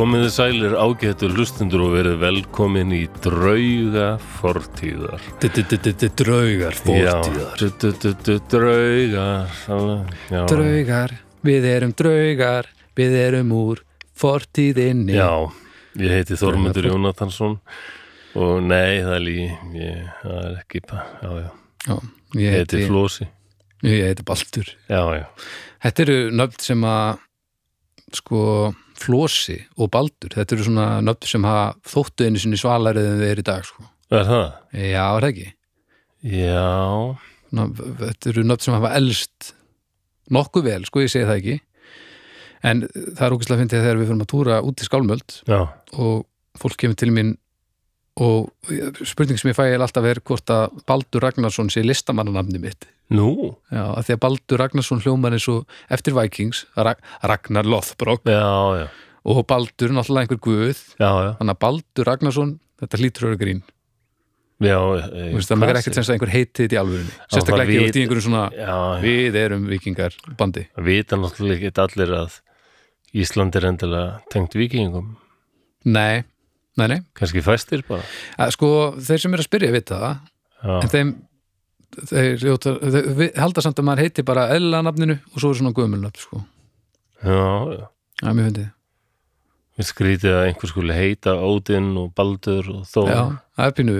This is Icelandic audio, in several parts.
Komiði sælir ágættur hlustundur og verið velkomin í drauga fortíðar. Draugar du- draugar. Draugar, við erum draugar Við erum úr fortíðinni. Já, ég heiti Þormundur Jónatansson og nei, það er lígi ég, það er ekki já, já, Já, ég heiti Flósi ég heiti Baldur. Já, já, Þetta eru nöfn sem að sko Flósi og Baldur Þetta eru svona nöfn sem hafa þóttu einu sinni svalærið en þeir eru í dag sko. er það? Já, er það ekki? Já, Ná, þetta eru nöfn sem hafa elst nokkuð vel, sko, ég segi það ekki en það er ógæslega fyndið þegar við fyrir að túra út í skálmöld já, og fólk kemur til mín og spurning sem ég fæ er alltaf er hvort að Baldur Ragnarsson sé listamannanafni mitt. Nú? Já, að því að Baldur Ragnarsson hljómar eins og eftir Vikings, Rag Ragnar Lothbrok. Já, já, og Baldur náttúrulega einhver guð. Já, já, þannig að Baldur Ragnarsson, þetta hlýtur vera grín. Já Þú veist, það maður ekkert sem að einhver heitið þetta í alvörunni. Sérstaklega ekki út í einhverjum svona Já, við erum vikingar bandi Það vita náttúrulega ekki allir að Ísland er endilega tengt vikingum Nei, nei, nei. Kannski fæstir bara. Að, Sko, þeir sem eru að spyrja vita það Já, en þeim þeir, þeir, þeir, þeir halda samt að maður heiti bara eðla nafninu og svo er svona gömulnafn sko. já, já. Já, mér fyndið. Mér skrítið að einhver skuli heita Ódinn og Baldur og Þór. Já, það er pínu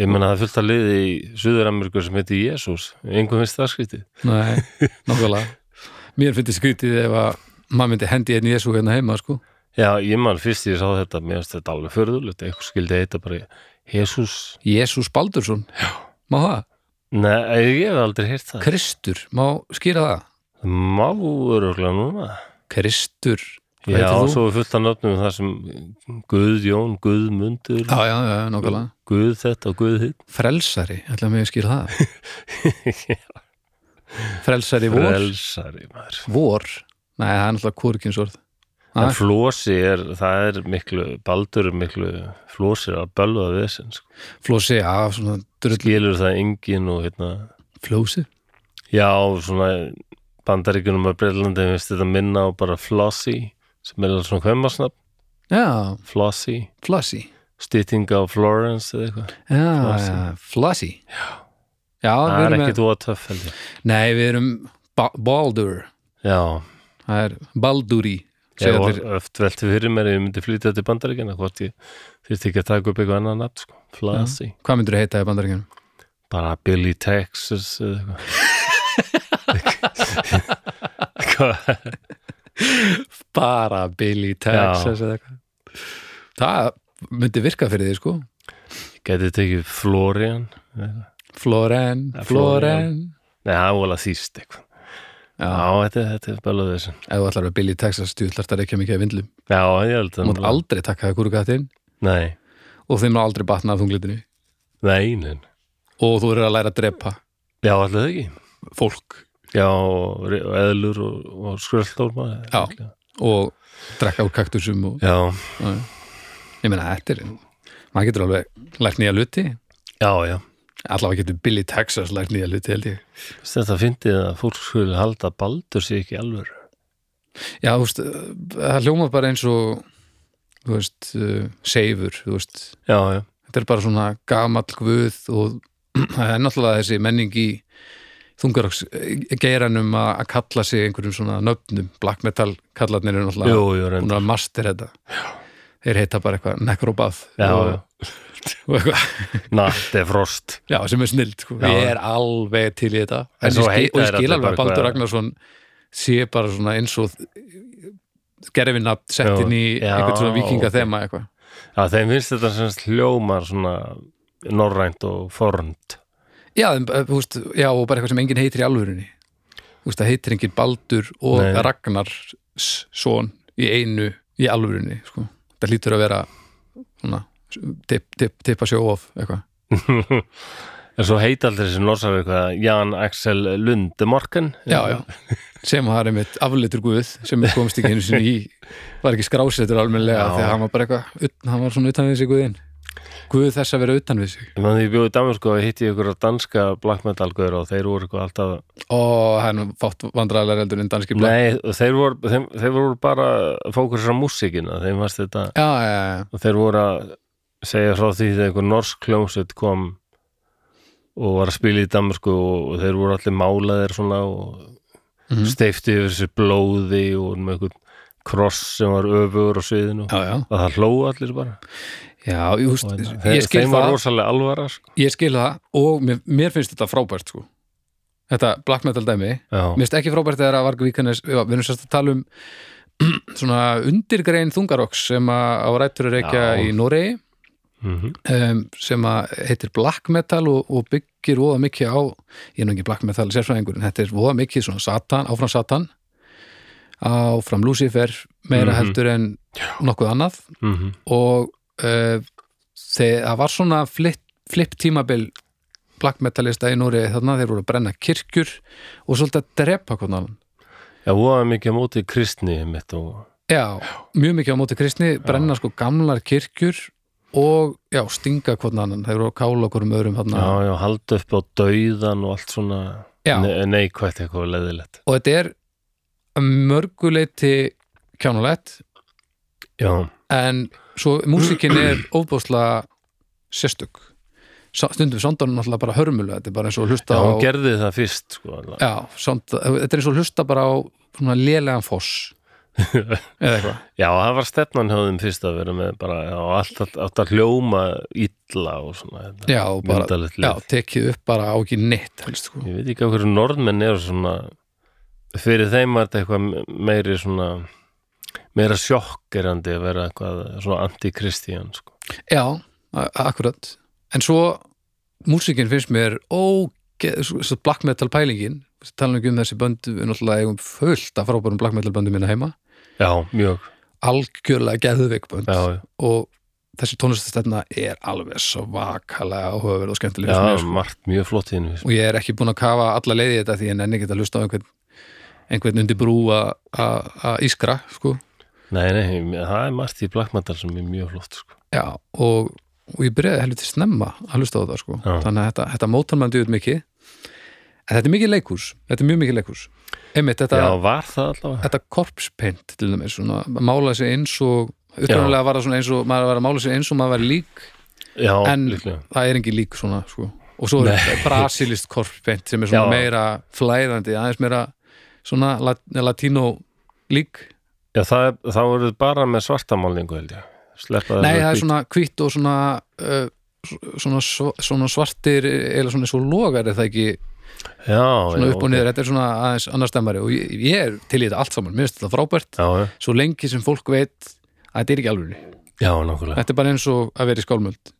Ég menna það er að liði í Suður-Ameríku sem heiti Jésús Einhver finnst það skrítið. Nei, nákvæmlega. Mér finnst skrítið ef að maður myndi hendi einn Jésu hérna heima sko. Já, ég man fyrst ég sá þetta finnst þetta alveg förðulegt Einhver skildi heita bara Jésús Jésús Baldursson? Já. Má það? Nei, ég hef aldrei heyrt það. Kristur, má skýra það? Má öruglega núna. Kristur Hvað Já, svo er fullt að nöfnum það sem Guðjón, Guðmundur. Já, já, já, nákvæmlega. Guð þetta og Guð hitt Frelsari, ætla mig að skýra það? Frelsari vor? Frelsari maður. Vor? Nei, það er náttúrulega kórkynsorð En Ah. flósi er, það er miklu Baldur er miklu flósi að bölva við þessin sko. Flósi, já, svona drull Skilur það engin og hérna Flósi? Já, svona bandaríkunum að Breitlandi finnst þetta minna á bara Flossie sem er alveg svona hvemmarsnafn Já, Flossie, Flossi. Stytting á Florence eða eitthvað. Já, Flossi. já, Flossi. Já, já Það er ekkit ég. Nei, við erum ba Baldur. Já, Það er Balduri ég var allir. oft velti fyrir mér ef ég myndi flytja til bandaríkina hvort ég þurfti ekki að taka upp eitthvað annan nafn sko. Flossie Hvað myndur þú heita í bandaríkjunum? bara Billy Texas eða eitthvað Hvað? Bara Billy Texas eða eitthvað Það myndi virka fyrir því sko Gæti tekið Florian. Floren, Floren Nei, það var alveg þýst eitthvað Já, þetta, þetta er bæluð þessu ef þú ætlar að vera Billy Texas þú ætlar það ekki mikið að vindlum. Já, ég held Þú mátt aldrei taka það kúrugatinn Nei, og þeim má aldrei batna af þunglitinu nei, nei og þú eru að læra að drepa Já, alltaf ekki? fólk. Já, og, og eðlur og, og skröldórma Já. og drekka úr kaktusum og Já, ég meina þetta er maður getur alveg lært nýja luti já, já allavega getur Billy Texas lært nýja luti held ég. Þetta fyndið að fólk skulle halda Baldur sé ekki alveg Já, þú veist, það hljóma bara eins og þú veist, uh, seifur þú veist, Já, já, þetta er bara svona gamall guð og það er náttúrulega þessi menning í þungaraks geiranum að kalla sig einhverjum svona nöfnum. Black metal kallarnir eru náttúrulega búin reyndar. að master þetta þeir heita bara eitthvað nekrobað Já, og, og eitthvað, Natt er frost. Já, sem er snild sko. Ég er alveg til í þetta. En en ég og ég skil alveg að Baldur eitthvað- Ragnarsson sé bara svona eins og gerfinafn sett inn í einhvern svona vikinga ok. þema eitthvað. Já, þeim finnst þetta sem sagt hljómar svona norrænt og fornd Já, en, eh, já, og bara eitthvað sem enginn heitir í alvörunni. Það heitir enginn Baldur og Nei. Ragnars son í einu í alvörunni sko. Það hlýtur að vera svona, tip, tip, tippa sjó of eitthvað. En svo heita allir þessi norsar eitthvað Jan Axel Lundemorken Já, já, sem það er einmitt afleitur guð sem komst ekki einu sinni í. Var ekki skrásettur almennilega Já. þegar hann var bara eitthvað hann var svona utan sig guðinn Guð þess að vera utan við sig. Man því ég bjóði í Danmarku og hitti ykkur danska black metal gauður og þeir voru eitthvað alltaf og það er nú fátt vandræðilega heldur en danski blöð Nei, þeir voru, þeim, þeir voru bara að fókusra músíkina, þeim varst þetta Já, já, já, og þeir voru að segja frá því þegar einhver norsk kljómsveit kom og var að spila í Danmarku og, þeir voru allir málaðir svona og Mhm. steifti yfir sér blóði og með einhvern kross sem var öfugur á sviðinu. Og það hlóu allir bara Já, just, og ég skil þeim var það rosalega alvara sko. ég skil það og mér, mér finnst þetta frábært sko. þetta black metal dæmi Já, mér finnst ekki frábært þegar að Varga Víkanes við erum sérst að tala um svona undirgrein þungaroks sem að á rættur að reykja í Noregi mm um, sem að heitir black metal og, og byggir voða mikið á ég er nú ekki black metal sérfræðingur en þetta er voða mikið svona satan, áfram satan áfram Lucifer meira Mhm. heldur en nokkuð annað -hmm. og það var svona flip, flip tímabil black metalista í Núri þarna þeir voru að brenna kirkjur og svolítið að drepa annan. Já, voða mikið á móti kristni og já, mjög mikið á móti kristni brenna sko gamlar kirkjur og já, stinga annan. Þeir voru að kála okkur um öðrum þarna. Já, já, halda upp á dauðan og allt svona Já. ne neikvætt eitthvað leðilegt og þetta er að mörguleiti kjánulegt Já, en svo músíkin er ofbúslega sérstök. Stundum sondunum náttúrulega bara hörmulega þetta er bara eins og hlusta já, á gerði það fyrst sko, já, sound, þetta er eins og hlusta bara á lélegan foss. Eða eitthvað. Já, það var stefnan hjá þeim fyrst að vera með bara, já, allt, allt, allt að hljóma illa og svona já, og bara, já, tekið upp bara á ekki neitt helst, sko. Ég veit ekki af hverju norðmenn eru svona fyrir þeim var þetta eitthvað meiri svona meira sjokkerandi að vera eitthvað svona anti-kristian sko. já, akkurat en svo músíkin finnst mér ógeð, black metal pælingin tala um þessi bönd við náttúrulega fullt af frábærum black metal böndum minna heima Já, mjög algjörlega geðveik bönd Já, já, og þessi tónlistastefna er alveg svakalega áhugaverð og skemmtileg já mig, sko. margt mjög flott henni og ég er ekki búin að kafa alla leiði þetta því ég nenni ekki að hlusta á einhvern einhvern undir brú að ískra sko. Nei, nei, það er margt í Black Metal sem er mjög flott sko. já, og, og ég byrjaði helviti snemma að hlusta á þetta sko. Já. þannig að þetta, þetta mótar mann djúið mikið en þetta er mikið leikús þetta er mjög mikið leikús einmitt, þetta, Já, var það allavega þetta korpspaint til dæmis, svona, að mála sig eins og upprunalega var það svona eins og maður var að mála sig eins og maður var lík Já, en líklega það er ekki lík svona sko. og svo er Nei. brasilist korpspaint sem er svona Já. meira flæðandi, aðeins meira svona lat latínó lík Já, það, þá eru þið bara með svartamálningu held ég. Sleppa Nei, það er hvít- svona hvitt og svona uh, svona, sv- svona svartir eða svona svo logar er það ekki? Já, svona já, upp og niður, þetta er svona aðeins annar stemmari og ég, ég er til í þetta allt saman mér finnst þetta frábært, Já, svo lengi sem fólk veit að þetta er ekki alveg já, nákvæmlega. Þetta er bara eins og að vera í skálmöld.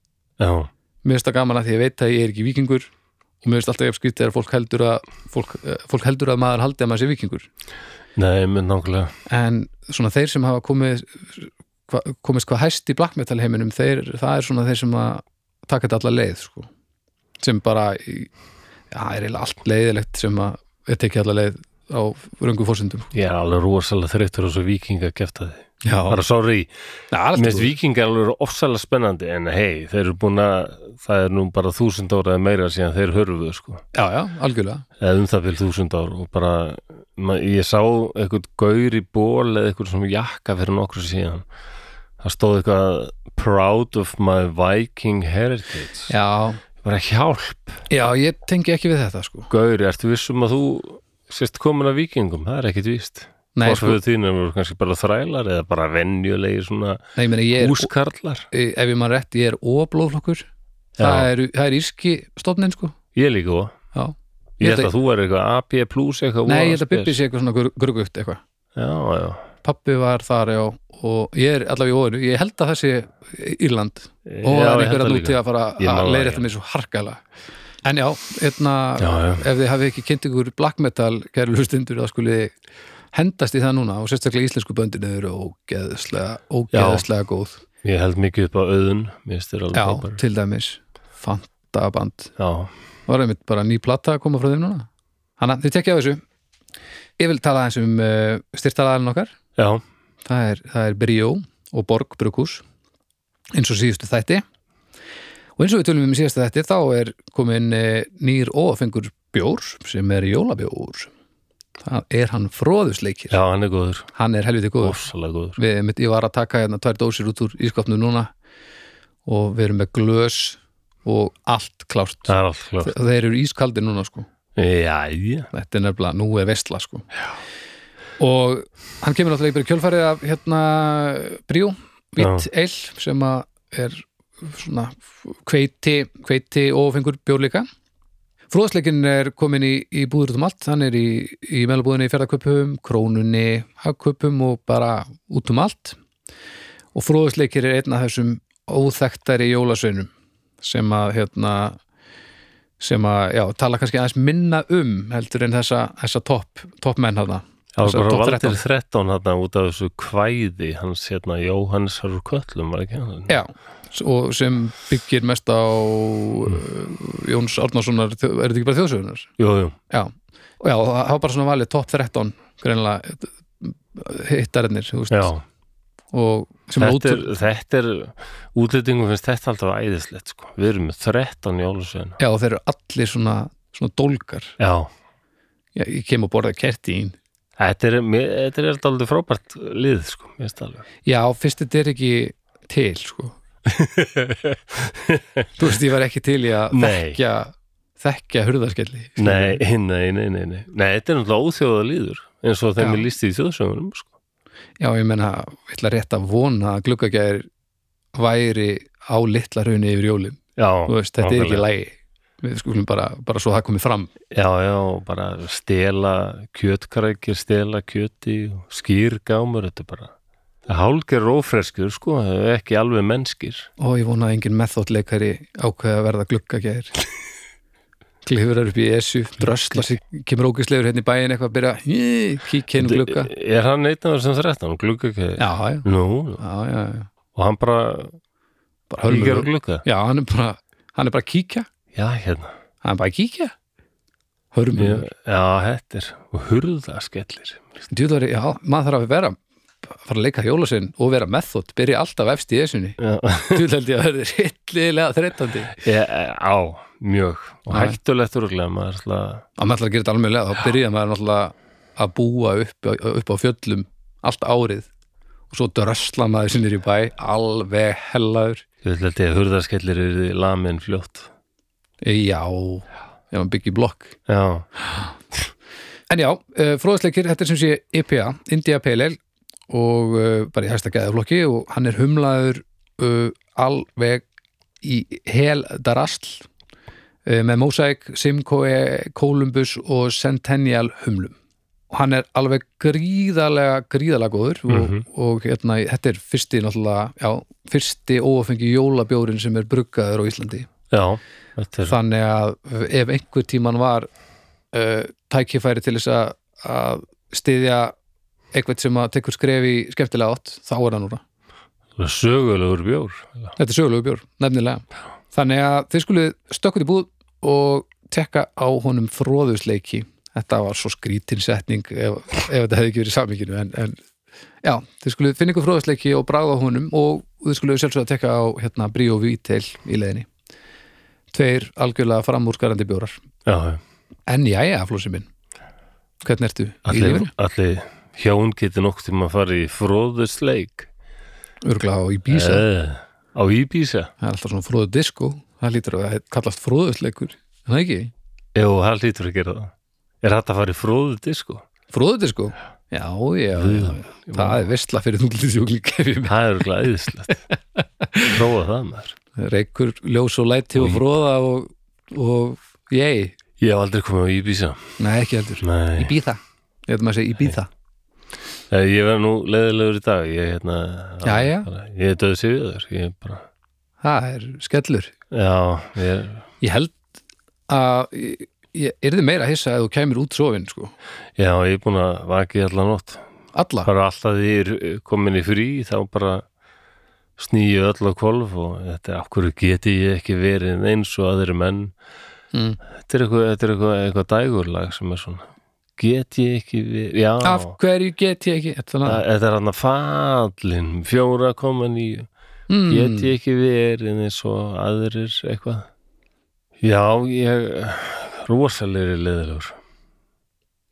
Já, mér finnst það gaman að því ég veit að ég er ekki vikingur og mér finnst alltaf ég skrítið þegar fólk heldur að fólk, eh, fólk heldur að maður haldi að maður sé vikingur nei, menn nákvæmlega. En svona þeir sem hafa komið hva, komist hvað hæst í black metal heiminum þeir, það er svona þeir sem að taka þetta alla leið sko. sem bara já, er allt leiðilegt sem að er tekið alla leið á röngu fórsendum Ég er alveg rosalega þreyttur og svo vikinga já, Bara sorry, finnst vikingar alveg ofsalega spennandi en hei, þeir eru búin að það er nú bara þúsund ára eða meira síðan þeir hörfuðu sko. Já, já, algjörlega. Eða um það fyrir þúsund ár og bara, ég sá eitthvað gaur í ból eða eitthvað svona jakka fyrir nokkru síðan. Það stóð eitthvað proud of my viking heritage. Já, bara hjálp, já, ég tengi ekki við þetta sko. Gaur, ertu vissum að þú sérst komin af vikingum, það er ekkit víst. Nei, sko, Forföðu þínu voru kannski bara þrælar eða bara venjulegi svona nei, ég er húskarlar? ef ég maður rétt, ég er óblóðflokkur það er, það er írski stofnin sko. Ég líka já. Ég held að þú er eitthvað AB plus eitthvað nei, ég held að. Bibbi sé eitthvað svona grugugt eitthvað. Já, já. Pappi var þar já, og ég er allavega í óinu ég held að þessi Írland. Og það er einhver það að núti að fara að það, já. þetta mér svo harkala en já, hérna, Já, já. ef þið hafið ekki kynnt ykkur black metal, kæru hlustundur þá skuli hendast í það núna og sérstaklega íslensku böndin eru ógeðslega ógeðslega góð. Ég held mikið upp á auðun Mér þér alveg já, frábærir. til dæmis fantaband. Já, var einmitt bara ný plata að koma frá þeim núna? Hanna, þið tekja á þessu. Ég vil tala eins um uh, styrtalaðalinn okkar. Já, það er, það er Brio og Borg Brukus eins og síðustu þætti og eins og við tölum um í síðasta þetta þá er komin eh, nýr óafengur bjór sem er jólabjór. Það er hann fróðusleikir já, hann er góður, hann er helviti góður. Góður. Við, ég var að taka hérna tvær dósir út úr ískapnu núna og við erum með glös og allt klárt. Allt klart þeir eru ískaldir núna sko. Já, já, þetta er nefnilega, nú er vestla sko. Og hann kemur náttúrulega í kjölfarið af hérna Bríó, Vitt Eil sem að er svona kveiti, kveiti og fengur bjór líka. Fróðsleikin er komin í, í búður út um allt, hann er í, í meðlabúðinni í ferðarköpum, krónunni, hagköpum og bara út um allt. Og fróðsleikir er einn af þessum óþekktari jólasveinum sem að hérna sem að, já, tala kannski aðeins minna um heldur en þessa, þessa topp top menn hana það var bara valdir 13 hann út af þessu kvæði hans hérna Jóhannesar úr köllum var ekki hann? Já, og sem byggir mest á uh, Jóns Árnasonar, er þetta ekki bara þjóðsögunar? jú, jú, Já, og já, það var bara svona valið topp 13 greinlega hittarinnir, þú veist. Já. Og sem þetta er, þetta er útlýtingum finnst þetta alltaf æðislegt sko. við erum með 13 jólusveina já, þeir eru allir svona, svona dólgar. Já, já, ég kem og borða þetta er, mér, þetta er alltaf frábært lið sko, já, fyrst þetta er ekki til, sko þú veist, ég var ekki til í að þekkja þekkja hurðaskelli nei, nei, nei, nei, nei nei, þetta er náttúrulega óþjóða líður eins og þeim er líst í þjóðsögunum sko. Já, ég menna, ég ætla rétt að vona að gluggagæðir væri á litla raunni yfir jólin já, veist, þetta er ekki lægi við skulum bara, bara svo það komið fram. Já, já, bara stela kjötkrækir, stela kjöti skýr gámur, þetta er bara hálger ófreskur sko, ekki alveg mennskir. Og ég vona að engin methodleikari ákveða að verða gluggagæðir. Klifurar upp í ESU drösla sig, kemur ógislegur hérna í bæin eitthvað að byrja, "Í, kíkja inn um glugga. er hann einn af þessum 13, glugga ekki já, já, nú, já, já, já. og hann bara bara kíkjar hörmur glugga já, hann er bara, hann er bara að kíkja. Já, hérna. Hann er bara að kíkja. Hörmur já, er og hurðaskellir. Djúðari, já, maður þarf að vera fara að leika jólasinn og vera method byrja alltaf efst í esunni já, Djúðaldi að verði rillilega þreytandi. Á, mjög. Og hættulegt úrlega maður ætla að að maður ætlar að gera þetta alveg þá byrja maður náttúrulega að búa upp, upp á fjöllum allt árið. Og svo drösla maður sinnir í bæ alveg hellaður. Ég vil að hurðaskellir eru lamin fljótt. Já, ef maður byggir blokk. Já, en já, uh, fróðsleikir, þetta er sem sé IPA, India Pale Ale og uh, bara í hæsta gæðaflokki og hann er humlaður uh, alveg í hel darastl uh, með Mosaic, Simcoe, Columbus og Centennial humlum og hann er alveg gríðarlega gríðarlega góður og, Mhm. og hérna, þetta er fyrsti náttúrulega, já, fyrsti óafengi jólabjórin sem er bruggaður á Íslandi já er, þannig að ef einhver tíman var uh, tækifæri til þess að, styðja eitthvað sem að tekur skref í skemmtilega átt, þá er það núna. Sögulegur bjór þetta er sögulegu bjór, nefnilega. Þannig að þið skulið stökkut í búð og tekka á honum fróðusleiki þetta var svo skrítin setning ef, ef þetta hefði ekki verið samíkinu en, en já, þið skulið finna ykkur fróðusleiki og bráða honum og þið skulið sjálfsög að tekka á hérna Bríó Vítel í leiðinni. Tveir algjörlega framúrskarandi bjórar. Já, já. En jæja, flósi minn Hvernig ertu í allir, allir hjón getur nokkuð tíma að fara í fróðusleik Örgla á Íbísa eh, á Íbísa Það er alltaf svona fróðu disco Það lítur að það kallast fróðusleikur Er Það ekki? jú, það lítur að gera það. Er hægt að fara í fróðu disko Fróðu disco? Já, já, já, já. Það er vestla fyrir með það er glæðislegt prófa það maður. Reykur, ljós og læti og fróða og, og ég ég hef aldrei komið á Íbísa Nei, ekki heldur. Nei. Íbíða Ég ætlum að segja Íbíða Ég verð nú leðilegur í dag. Ég, hérna, Jæja. bara, ég er döð sigur Ég er bara, Það er skellur? Já, ég er Ég held að ég, ég yrði meira að hissa að þú kæmir út sofin sko. Já, ég er búin að vaki allan nótt. Alla? Bara alltaf því ég er komin í frí þá bara snýju öll á kolf og þetta er hverju geti ég ekki verið eins og aðri menn? Mm. þetta er eitthvað, er eitthvað, eitthvað dægurlag sem er svona get ég ekki verið já, Af hverju get ég ekki? Þetta er hann að fallin 4,9 mm. get ég ekki verið eins og aðrir eitthvað? Já, ég rosalegri leðilegur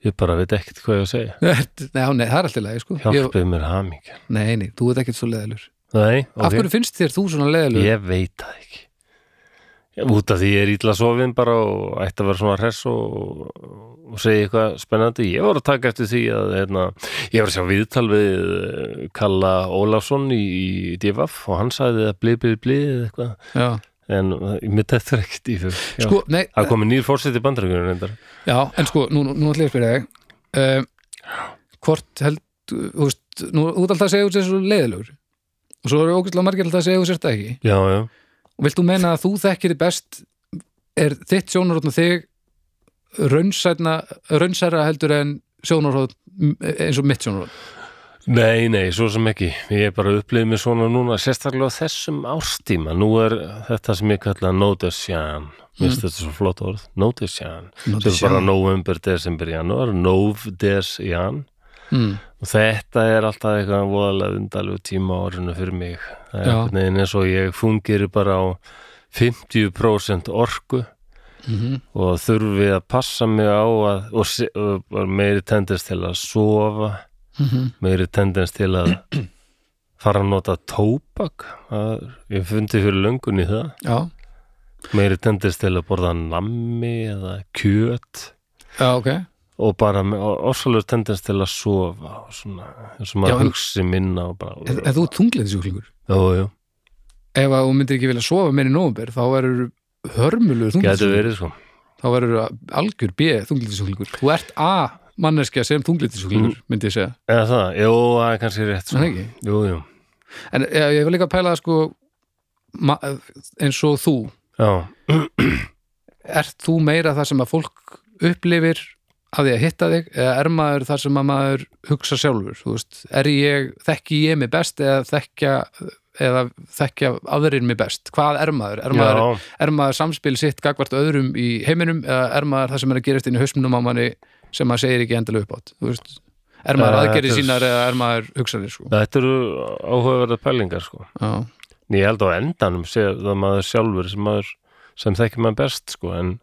ég bara veit ekkert hvað ég að segja. Nei, já, nei, það er alltaf leið sko. hjálpið mér hamingja Nei, nei, þú ert ekkert svo leðalur nei, Af ok, hverju finnst þér þú svona leðalur? ég veit það ekki. Út af því ég er ítla sofin bara og ætti að vera svona hress og, og segja eitthvað spennandi. Ég var að taka eftir því að hérna, ég var að sjá viðtal við eh, Kalla Ólafsson í, í DFF og hann sagði að blið, blið, blið eða eitthvað. Já, en uh, mér þetta er ekkert í fyrir sko, það er komið nýr fórseti bandaríkjunum reyndar. Já, en sko, nú, nú ætla ég að spyrja þig um, Hvort held, þú veist, nú ert alltaf að segja út sér svo leðalur og svo eru ógæslega margir alltaf að segja út sér þetta ekki. Já, já, og vilt þú meina að þú þekkir þið best er þitt sjónarhóttn þig raunsætna raunsæra heldur en sjónarhóttn eins og mitt sjónarhóttn Nei, nei, svo sem ekki. Ég er bara upplifið mér svona núna, sérstaklega þessum árstíma. Nú er þetta sem ég kalla Nodesjan. Mér finnst þetta svo flott orð. Nodesjan. Sem er bara november, desember, januar. Novdesjan. mm. Og þetta er alltaf eitthvað voðalega undalegu tíma á orðinu fyrir mig. Það er einhvern veginn eins og ég fungir bara á 50% orku mm og þurfi að passa mig á að, og, og var meiri tendist til að sofa. -hmm. meiri tendens til að fara að nota tóbak. Það, ég fundi fyrir löngun í það. Já, meiri tendens til að borða nammi eða kjöt. Já, ok. Og bara ósalur tendens til að sofa og svona, eins og maður hugsi minna og en þú ert þungleðisjúklingur jú, jú, Ef að þú myndir ekki vilja sofa meir í nóvumber þá verður þungleðisjúklingur verið sko. Þá verður algjör B þungleðisjúklingur Þú ert A manneskja sem þungleðisjúklingur myndi ég segja, eða það, jú, það er kannski rétt en sko. jú, jú, En ég, ég vil líka pæla það sko eins og þú. Já, ert þú meira það sem að fólk upplifir að því að hitta þig eða er maður þar sem að maður hugsa sjálfur, veist, er ég þekki ég mig best eða þekkja eða þekkja aðrir mig best. Hvað er maður? Er maður, er maður samspil sitt gagvart öðrum í heiminum eða er maður það sem er að gerast inn í hausmunum á manni sem maður segir ekki endilega upp átt er maður Eh, aðgerið er- sínar eða er maður hugsanir sko? Þetta eru áhugaverða pælingar sko. Já, En ég held á endanum það maður sjálfur sem maður sem þekkir maður best sko en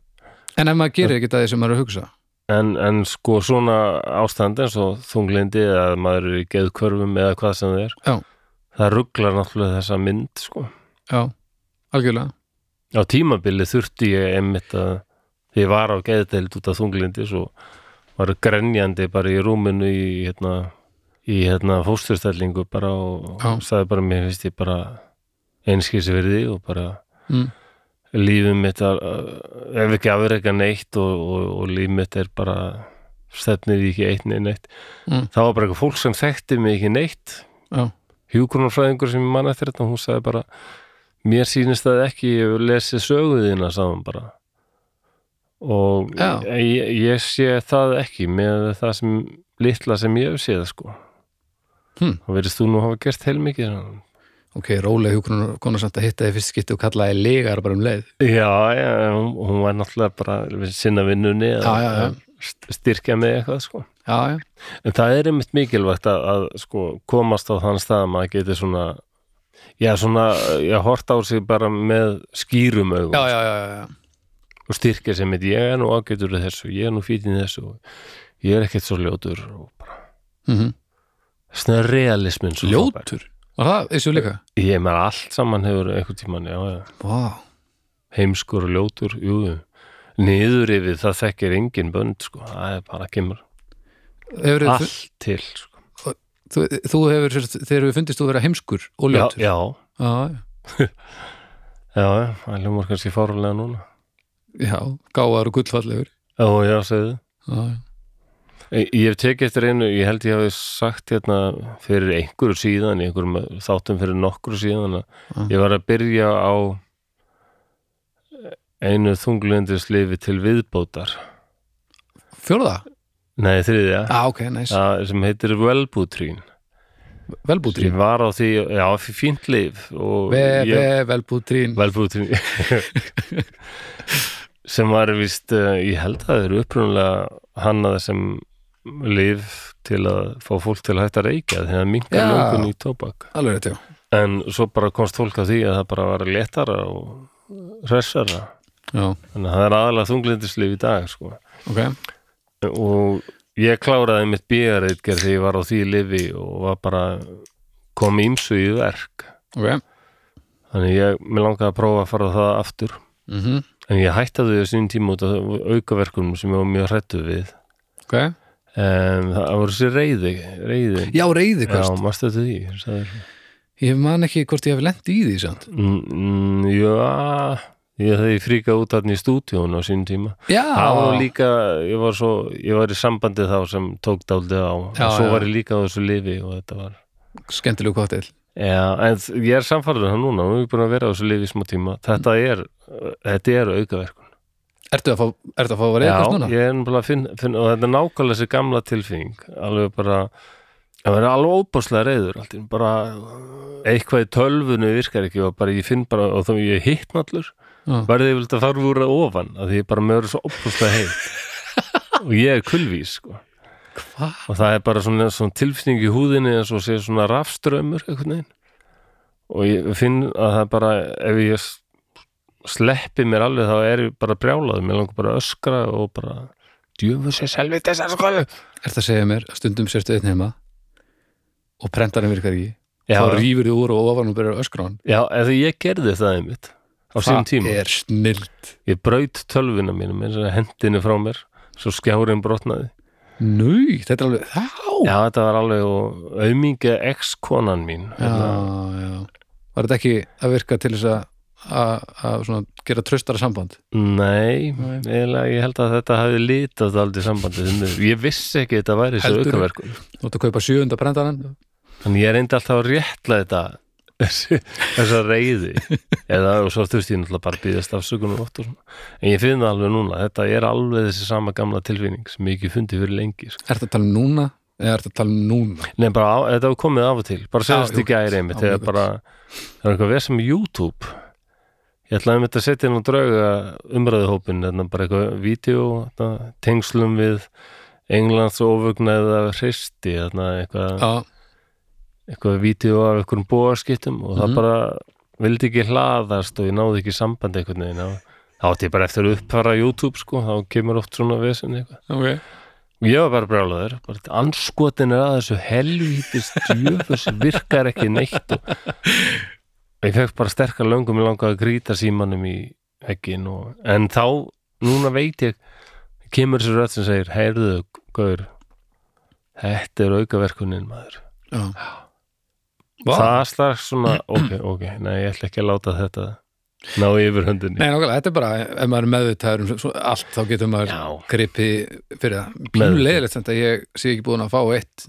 en ef maður gerir ekki það því sem maður er að hugsa? En, en sko svona ástand eins og þunglindi eða maður er í geðkörfum eða hvað sem það er Já. Það rugglar náttúrulega þessa mynd sko. Já, algjörlega á tímabili þurfti ég einmitt að því ég var á geðdeild út af þunglindi svo var grenjandi bara í rúminu í hérna, í hérna fósturstellingu bara og Já. sagði bara mér finnst ég bara einskýrsi verði og bara mm. lífið mitt að, ef ekki afreika neitt og, og, og lífið mitt er bara stefnir í ekki eitt nei neitt Mm. það var bara eitthvað fólk sem þekkti mig ekki neitt Já, hjúkunarfræðingur sem ég man eftir þetta hún sagði bara mér sýnist það ekki ég hef lesið söguðina saman bara. Og ég, ég sé það ekki með það sem litla sem ég hef séð sko. Hmm. og verðist þú nú hafa gert heilmikið ok, rólega hjúkunar konar samt að hitta þið fyrst skipti og kallaði legar bara um leið. Já, já, hún, hún var náttúrulega bara sinna vinnunni Já, já, já. Styrkja með eitthvað sko. Já, já, En það er einmitt mikilvægt að, að sko, komast á þann stað að maður geti svona já, svona, já, hort á sig bara með skýrum já, já. og styrkja sem mitt, ég er nú ágætur þessu, ég er nú fítinn þessu ég er ekkert svo ljótur og bara, Mm svona realismin svo. Ljótur, var það þessu líka? Ég með allt saman hefur einhvern tímann, já, já Vá, heimskur og ljótur, jú, jú niður yfir það þekkir engin bönd sko, það er bara kemur hefur þú, allt til sko. þú, þú hefur, þegar við fundist þú vera heimskur og ljótur. já, já, já, já, það hljómar kannski fárulega núna. Já, gáðar og gullfallegur. Já, já, segðu. Já, Ég ég hef tekið eftir einu, ég held ég hafi sagt hérna fyrir einhverju síðan, einhverjum þáttum fyrir nokkru síðan að ég var að byrja á einu þunglendislifi til viðbótar. Fjórða? Nei, þriðja, Já, ok, næs, ja, sem heitir Velbútrín. velbútrín Ég var á því, já, fínt lif Ve, ve, velbútrín Velbútrín sem var vist, uh, ég held að það eru upprunalega hannaði sem lif til að fá fólk til að hætta að reykja þegar það minkar Já. löngun í tóbak Alveg rétt, já en svo bara komst fólk að því að það bara var letara og hressara já, þannig að það er aðalega þunglindislif í dag sko. ok. Og ég kláraði mitt bíjarreitger þegar ég var á því lifi og var bara kom ímsu í verk. Ok, þannig ég, mér langaði að prófa að fara það aftur. Mhm, en ég hætti þau sín tíma út af aukaverkunum sem ég var mjög hrættu við. Ok. En það voru sér reyði reyði, já, reyði sagðir. ég man ekki hvort ég hef lent í því. Mm, mm, já ég þegar ég fríkaði út þarna í stúdíun á sín tíma. Já, það var líka, ég var svo ég var í sambandi þá sem tók dálítið á. Já, og svo já. var ég líka á þessu lifi og þetta var skemmtilegu kottil já, en ég er samfærður það núna. Og ég er búin að vera á þessu lifi í smá tíma. Þetta er, þetta er aukaverkun. Ertu að fá, ertu að fá að já, kvöst núna? ég er nefnilega að finna, finna og þetta er nákvæmlega þessi gamla tilfinning. Alveg bara það verður alveg óbáslega reyður allt í einu. Bara eitthvað í tölvunu virkar ekki og bara ég finn bara og þá ég er hittnallur Já. verði ég vilt að fara úr að ofan að því bara með verður svo óbáslega heitt? Og ég er kulvís sko. Hva? og það er bara svona, svona tilfinning í húðinni eins og sé svona rafströmmur og ég finn að það bara ef ég sleppi mér alveg þá er ég bara brjálaður mér langar bara að öskra og bara djöfum sér selvið þessar skoðu er það að segja mér að stundum sérstu einn heima og prentarinn virkar ekki já, þá rýfur þið úr og ofan og byrjar að öskra hann. Já, eða ég gerði það einmitt á sín tíma, er snilt ég braut tölvuna mínum eins og hendinni frá mér svo skjárin brotnaði Nú, þetta er alveg, þá já, þetta var alveg og auminga ex-konan mín já, já. Var þetta ekki að virka til þess að að gera tröstara samband Nei, Nei. eiginlega ég held að þetta hafi litað aldrei sambandið mig. Ég vissi ekki að þetta væri svo Heldurðu? aukaverkun. Þú ert að kaupa sjöunda prentarinn Þannig ég reyndi alltaf að réttla þetta þessa reyði eða og svo þurfti ég náttúrulega bara að býðast afsökunum oft og svona. En ég finn það alveg núna, þetta er alveg þessi sama gamla tilfinning sem ég ekki fundi fyrir lengi. Sko. Er þetta að tala um núna eða er þetta að tala um núna? Nei, bara á, þetta hefur komið af og til. Bara já, þegar mjög bara það er eitthvað veð sem YouTube. Ég ætlaði einmitt að setja inn og drauga umræðuhópin, bara eitthvað vídeo, þetta, tengslum við Englands ofugnaða hristi, þetta eitthvað, Já, eitthvað vídeo af einhverjum bóaskiptum og það Mhm. bara vildi ekki hlaðast og ég náði ekki sambandi einhvern veginn þá átti ég bara eftir að uppfara YouTube sko, þá kemur oft svona vesen eitthvað. Ok. Og ég var bara þetta anskotin er að þessu helvítist djöfus virkar ekki neitt og ég fekk bara sterkar löngum ég langaði að grýta símanum í veggin og, en þá, núna veit ég kemur þessu rödd sem segir heyrðu, gaur þetta er aukaverkunin maður. Já, það slags svona, ok, ok. Nei, ég ætla ekki að láta þetta ná yfir höndinni. Nei, nákvæmlega, þetta er bara, ef maður er meðvitaður um svo, allt, þá getur maður Já. gripi fyrir það. Leiðilegt samt að ég sé ekki búin að fá eitt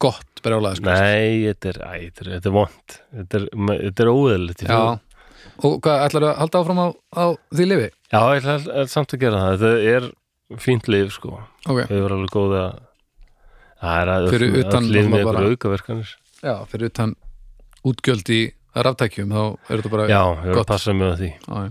gott brjálega, sko. nei, þetta er, æ, þetta er, þetta er vond þetta er, þetta er óeðlilegt í Já, fjó- og hvað, ætlar að halda áfram á, á því lifi? Já, ég ætla að- samt að gera það. Þetta er fínt lif sko. Ok, þau eru alveg góð að það er að Fyrir utan lif með náttúrulega ykkur bara- aukaverkanir. Já, fyrir utan útgjöld í ráftækjum, þá er þetta bara Já, ég er gott. að passa með því. Já,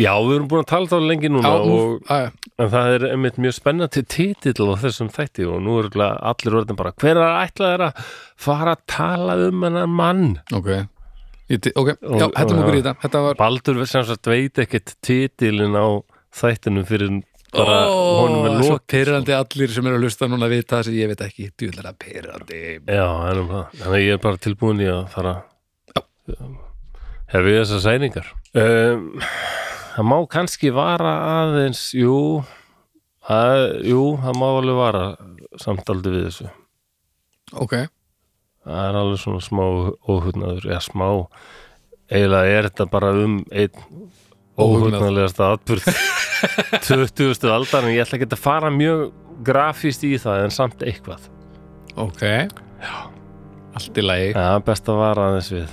já. Við erum búin að tala þá lengi núna Já, og, að, en það er einmitt mjög spennandi titill á þessum þætti og nú er allir orðin bara hver er að fara að tala um hennar mann? Ok. Ég ti- Ok, Og- já, hættum okkur í þetta. Var, Baldur sem sagt veit ekkert titilin á þættinum fyrir bara honum er svo lokið sko. pyrrandi allir sem eru að hlusta núna að vita það sem ég veit ekki, djúlega pyrrandi Já, það er um það. Þannig að ég er bara tilbúin í að fara hefði þessar sæningar. Um, það má kannski vara aðeins, jú, að, jú, það má alveg vara samtaldi við þessu. Ok, Það er alveg svona smá óhugnaður, já, smá, eiginlega er þetta bara um einn. Óhugnarlegasta atbyrð 20. aldar en ég ætla ekki að fara mjög grafíst í það en samt eitthvað. ok. Já. Allt í lagi. Já, best að vara aðeins við.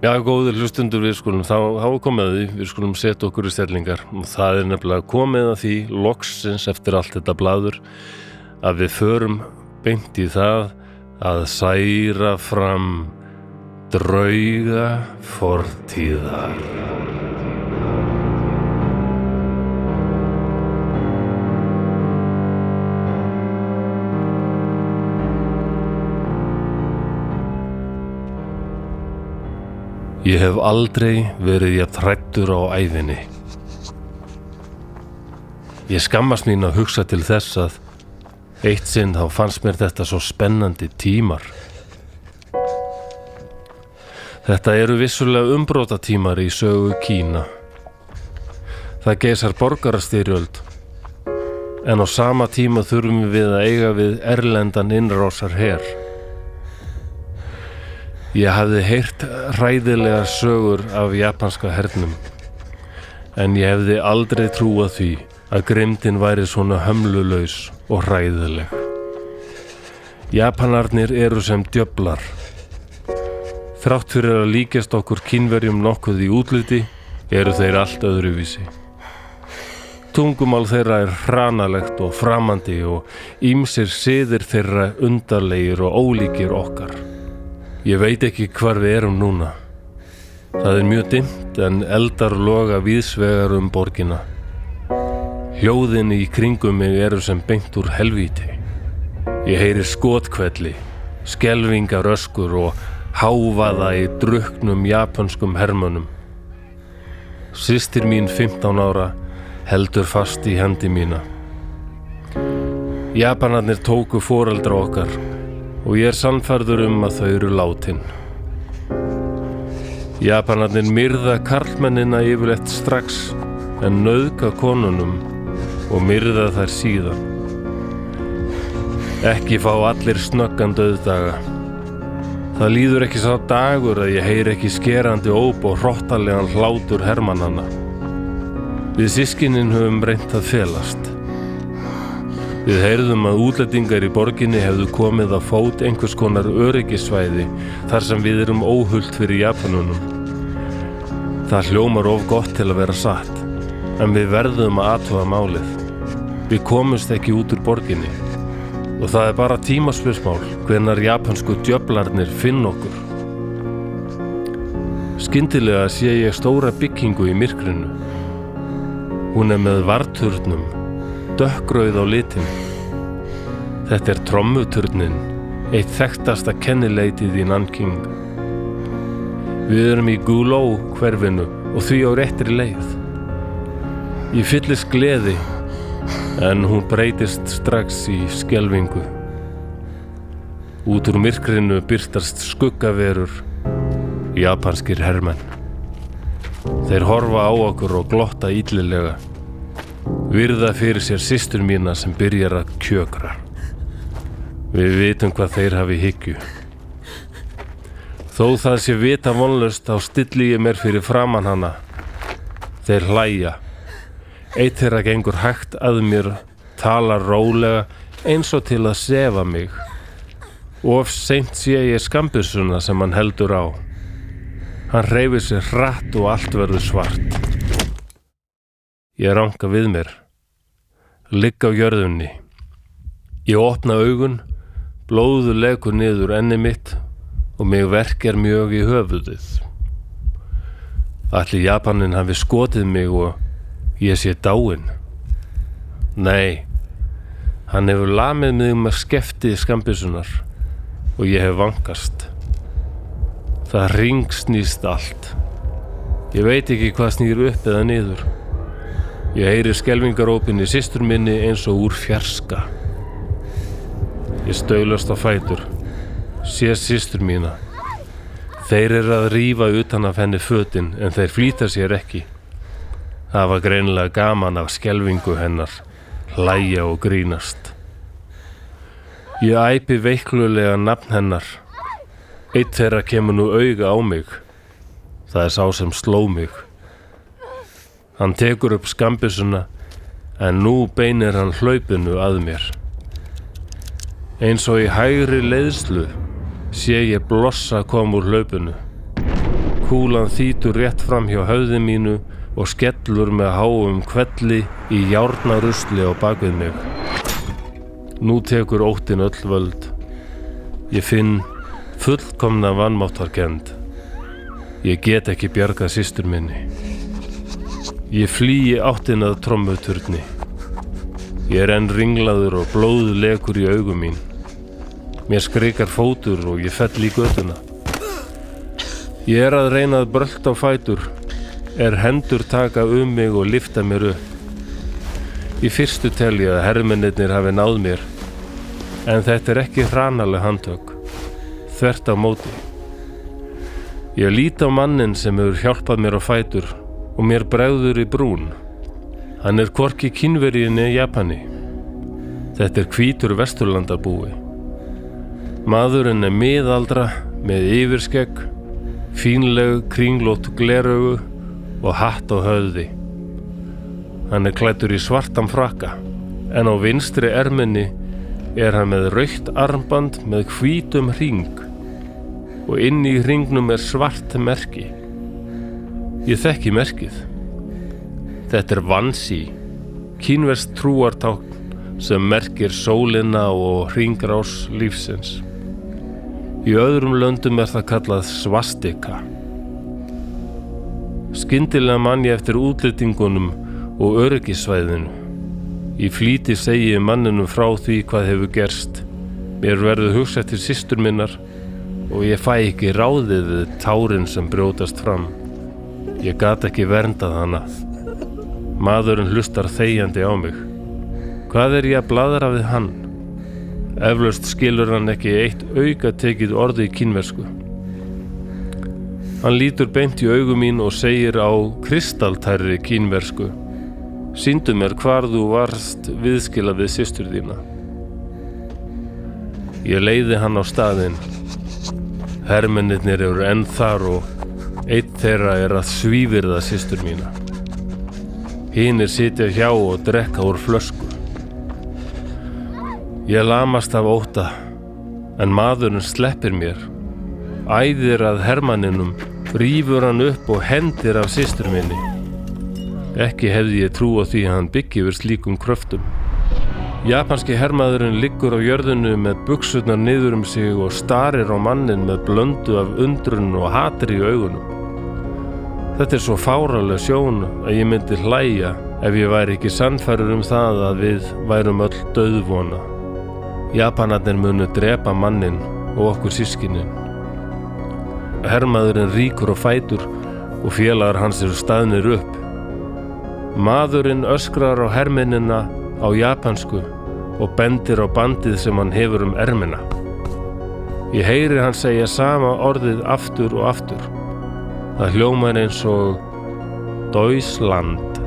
Já, góður hlustundur við skulum þá hafa komið því, við skulum setja okkur í stellingar. Og það er nefnilega komið að því loksins eftir allt þetta blaður að við förum beint í það að særa fram drauga fortíðar Ég hef aldrei verið ég þrættur á æfinni. Ég skammast mín að hugsa til þess að eitt sinn þá fannst mér þetta svo spennandi tímar. Þetta eru vissulega umbróta tímar í sögu Kína. Það geisar borgarastyrjöld en á sama tíma þurfum við að eiga við erlendan innrásar her. Ég hafði heyrt hræðilegar sögur af japanska hernum en ég hefði aldrei trúað því að grimdin væri svona hömlulaus og hræðileg. Japanarnir eru sem djöflar. Þrátt fyrir að líkjast okkur kynverjum nokkuð í útliti eru þeir allt öðruvísi. Tungumál þeirra er hranalegt og framandi og ímsir siðir þeirra undarlegir og ólíkir okkar. Ég veit ekki hvar við erum núna. Það er mjög dimmt en eldar loga víðsvegar um borgina. Hljóðin í kringum mig eru sem beint úr helvíti. Ég heyri skotkvelli, skelvingar öskur og háfaða í druknum japanskum hermönum. Sistir mín 15 ára heldur fast í hendi mína. Japanarnir tóku foreldra okkar og ég er sannfærður um að þau eru látin. Japanarnir myrða karlmennina yfirleitt strax en nauðka konunum og myrða þær síðan. Ekki fá allir snöggan döðdaga. Það líður ekki sá dagur að ég heyr ekki skerandi óp og hróttalegan hlátur hermannana. Við sískinin höfum reynt að felast. Við heyrðum að útlendingar í borginni hefðu komið að fót einhvers konar öryggisvæði þar sem við erum óhullt fyrir Japanunum. Það hljómar of gott til að vera satt, en við verðum að aðtóða málið. Við komumst ekki út úr borginni og það er bara tímaspörsmál hvenar japansku djöflarnir finn okkur. Skyndilega sé ég stóra byggingu í myrkrinu. Hún er með varturnum dökkrauð á litin. Þetta er trommuturnin, eitt þekktasta kennileitið í Nanking. Við erum í Guló hverfinu og því á réttri leið. Ég fyllist gleði en hún breytist strax í skelvingu. Út úr myrkrinu byrtast skuggaverur, japanskir hermenn. Þeir horfa á okkur og glotta íllilega virða fyrir sér sýstur mína sem byrjar að kjökra. Við vitum hvað þeir hafi hyggju. Þó það sé vita vonlust á stilli ég mér fyrir framann hana. Þeir hlæja. Eitt þeirra gengur hægt að mér, talar rólega eins og til að sefa mig. Of seint sé ég skambusuna sem hann heldur á. Hann reyfir sér hratt og allt verður svart. Ég ranga við mér. Ligg á jörðunni. Ég opna augun, blóðu legur niður enni mitt og mig verkjar mjög í höfuðið. Allir Japanin hafi skotið mig og ég sé dáin. Nei, hann hefur lamið mig með skeftið skambisunar og ég hef vangast. Það ringsnýst allt. Ég veit ekki hvað snýr upp eða niður. Ég heyri skelvingarópin í sýstur minni eins og úr fjarska. Ég stöylast á fætur, sé sýstur mína. Þeir eru að rýfa utan af henni fötin en þeir flýta sér ekki. Það var greinilega gaman af skelvingu hennar, hlæja og grínast. Ég æpi veiklulega nafn hennar. Eitt þeirra kemur nú auga á mig. Það er sá sem sló mig. Hann tekur upp skambisuna en nú beinir hann hlaupinu að mér. Eins og í hægri leiðslu sé ég blossa kom úr hlaupinu. Kúlan þýtur rétt fram hjá höfði mínu og skellur með háum kvelli í járnarusli á bakvið mig. Nú tekur óttin öll völd. Ég finn fullkomna vannmáttarkend. Ég get ekki bjargað sýstur minni. Ég flýi áttin að trommuturni. Ég er enn ringlaður og blóðu lekur í augum mín. Mér skrikar fótur og ég fell í göduna. Ég er að reyna að brölt á fætur, er hendur taka um mig og lifta mér upp. Í fyrstu tel ég að hermennirnir hafi náð mér, en þetta er ekki hranaleg handtök, þvert á móti. Ég lít á mannin sem hefur hjálpað mér á fætur og mér bregður í brún. Hann er hvorki kynveriðinni í Japani. Þetta er hvítur vesturlandabúi. Maðurinn er miðaldra með yfirskegg, fínleg kringlót gleraugu og hatt á höfði. Hann er klættur í svartan frakka, en á vinstri erminni er hann með raukt armband með hvítum hring og inn í hringnum er svart merki. Ég þekki merkið. Þetta er vansi, kínverst trúartákn sem merkir sólina og hringrás lífsins. Í öðrum löndum er það kallað svastika. Skyndilega mann ég eftir útlýtingunum og öryggisvæðinu. Í flýti segi ég manninum frá því hvað hefur gerst. Mér verður hugsað til systur minnar og ég fæ ekki ráðið við tárin sem brjótast fram. Ég gat ekki verndað hana. Maðurinn hlustar þegjandi á mig. Hvað er ég að bladra við hann? Eflaust skilur hann ekki eitt auka tekið orði í kínversku. Hann lítur beint í augum mín og segir á kristaltærri kínversku Sýndu mér hvar þú varst viðskila við systur þína. Ég leiði hann á staðinn. Hermennir eru enn þar og eitt þeirra er að svífirða systur mína. Hínir sitja hjá og drekka úr flösku. Ég lamast af óta, en maðurinn sleppir mér. Æðir að hermanninum, rýfur hann upp og hendir af systur minni. Ekki hefði ég trú á því að hann byggi yfir slíkum kröftum. Japanski hermaðurinn liggur á jörðinu með buksutnar niður um sig og starir á mannin með blöndu af undrun og hatri í augunum. Þetta er svo fáraleg sjón að ég myndi hlæja ef ég væri ekki sannfærur um það að við værum öll döðvona. Japanarnir munu drepa mannin og okkur sískinin. Hermaðurinn ríkur og fætur og félagar hans eru staðnir upp. Maðurinn öskrar á herminina á japansku og bendir á bandið sem hann hefur um ermina. Ég heyri hann segja sama orðið aftur og aftur. Það hljómar eins og Deutschland.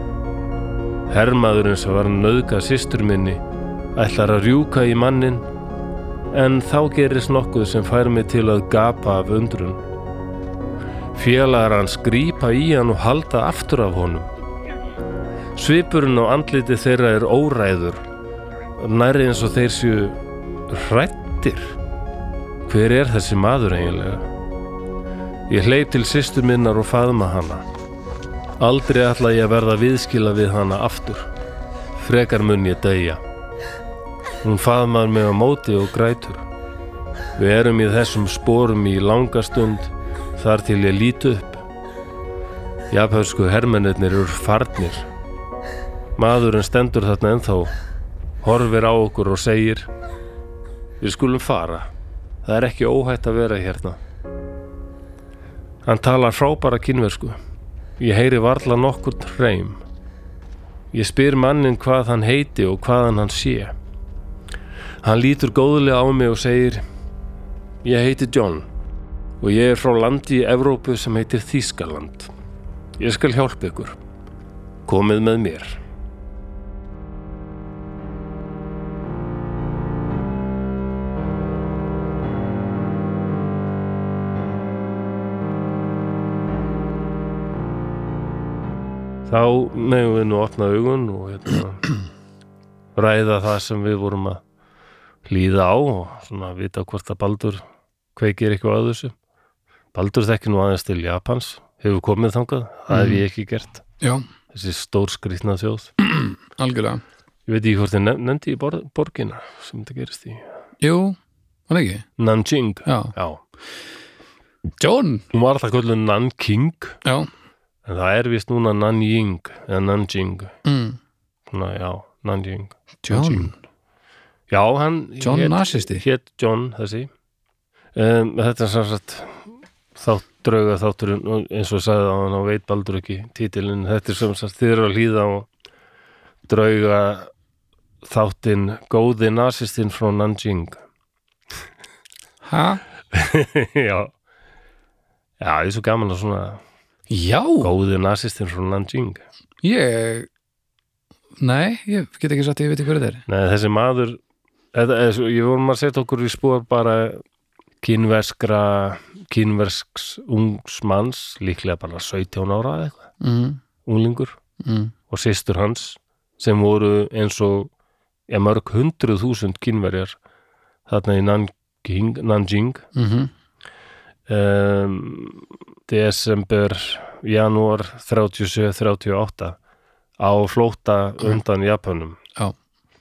Hermaðurinn sem var nöðga sýstur minni ætlar að rjúka í mannin en þá gerist nokkuð sem fær mig til að gapa af undrun. Félagar hans grípa í hann og halda aftur af honum. Svipurinn á andliti þeirra er óræður, næri eins og þeir séu hrættir. Hver er þessi maður eiginlega? Ég hleyp til sýstur minnar og faðma hana. Aldrei ætla ég að verða viðskila við hana aftur. Frekar mun ég degja. Hún faðmar mig á móti og grætur. Við erum í þessum spórum í langa stund þar til ég líti upp. Japansku hermennir eru farnir. Maðurinn stendur þarna ennþá, horfir á okkur og segir Við skulum fara. Það er ekki óhætt að vera hérna. Hann talar frábara kynversku. Ég heyri varla nokkur hreim. Ég spyr mannin hvað hann heiti og hvaðan hann sé. Hann lítur góðlega á mig og segir Ég heiti John og ég er frá landi í Evrópu sem heitir Þískaland. Ég skal hjálpa ykkur. Komið með mér. Þá meðum við nú opna augun og hérna, ræða það sem við vorum að hlýða á og svona vita hvort að Baldur kveikir eitthvað að þessu. Baldur þekki nú aðeins til Japans, hefur komið þangað, það hef ég ekki gert. Já, Þessi stór skrýtna þjóð. algjörlega. Ég veit ekki hvort þið nef- nefndi í bor borgina sem þetta gerist í. Jú, hann ekki? Nanjing. Já. Já. John! Hún var alltaf kvöldu Nanking, Já. En það er vist núna Nanjing, eða Nanjing. Mm. Svona, já, Nanjing. John. Já, hann John nasisti. hétt John þessi um, þetta er sem sagt þátt drauga þátturinn og eins og sagði á hann og veit baldur ekki títilinn, þetta er sem sagt þið eru að hlýða á drauga þáttinn góði nasistinn frá Nanjing ha? já já, það er svo gaman að svona Já, góði nasistinn frá Nanjing. Ég Nei, ég get ekki sagt að ég veit ekki hverju þetta er. Nei, þessi maður er, svo- ég vorum að setja okkur í spór bara kínverskra kínversks ungs manns líklega bara 17 ára eða eitthvað, mm, unglingur. Mm, og systur hans sem voru eins og ja, mörg hundruð þúsund kínverjar þarna í Nanjing, Nanjing. Mm um, desember janúar 37-38 á flóta undan Japanum. Já.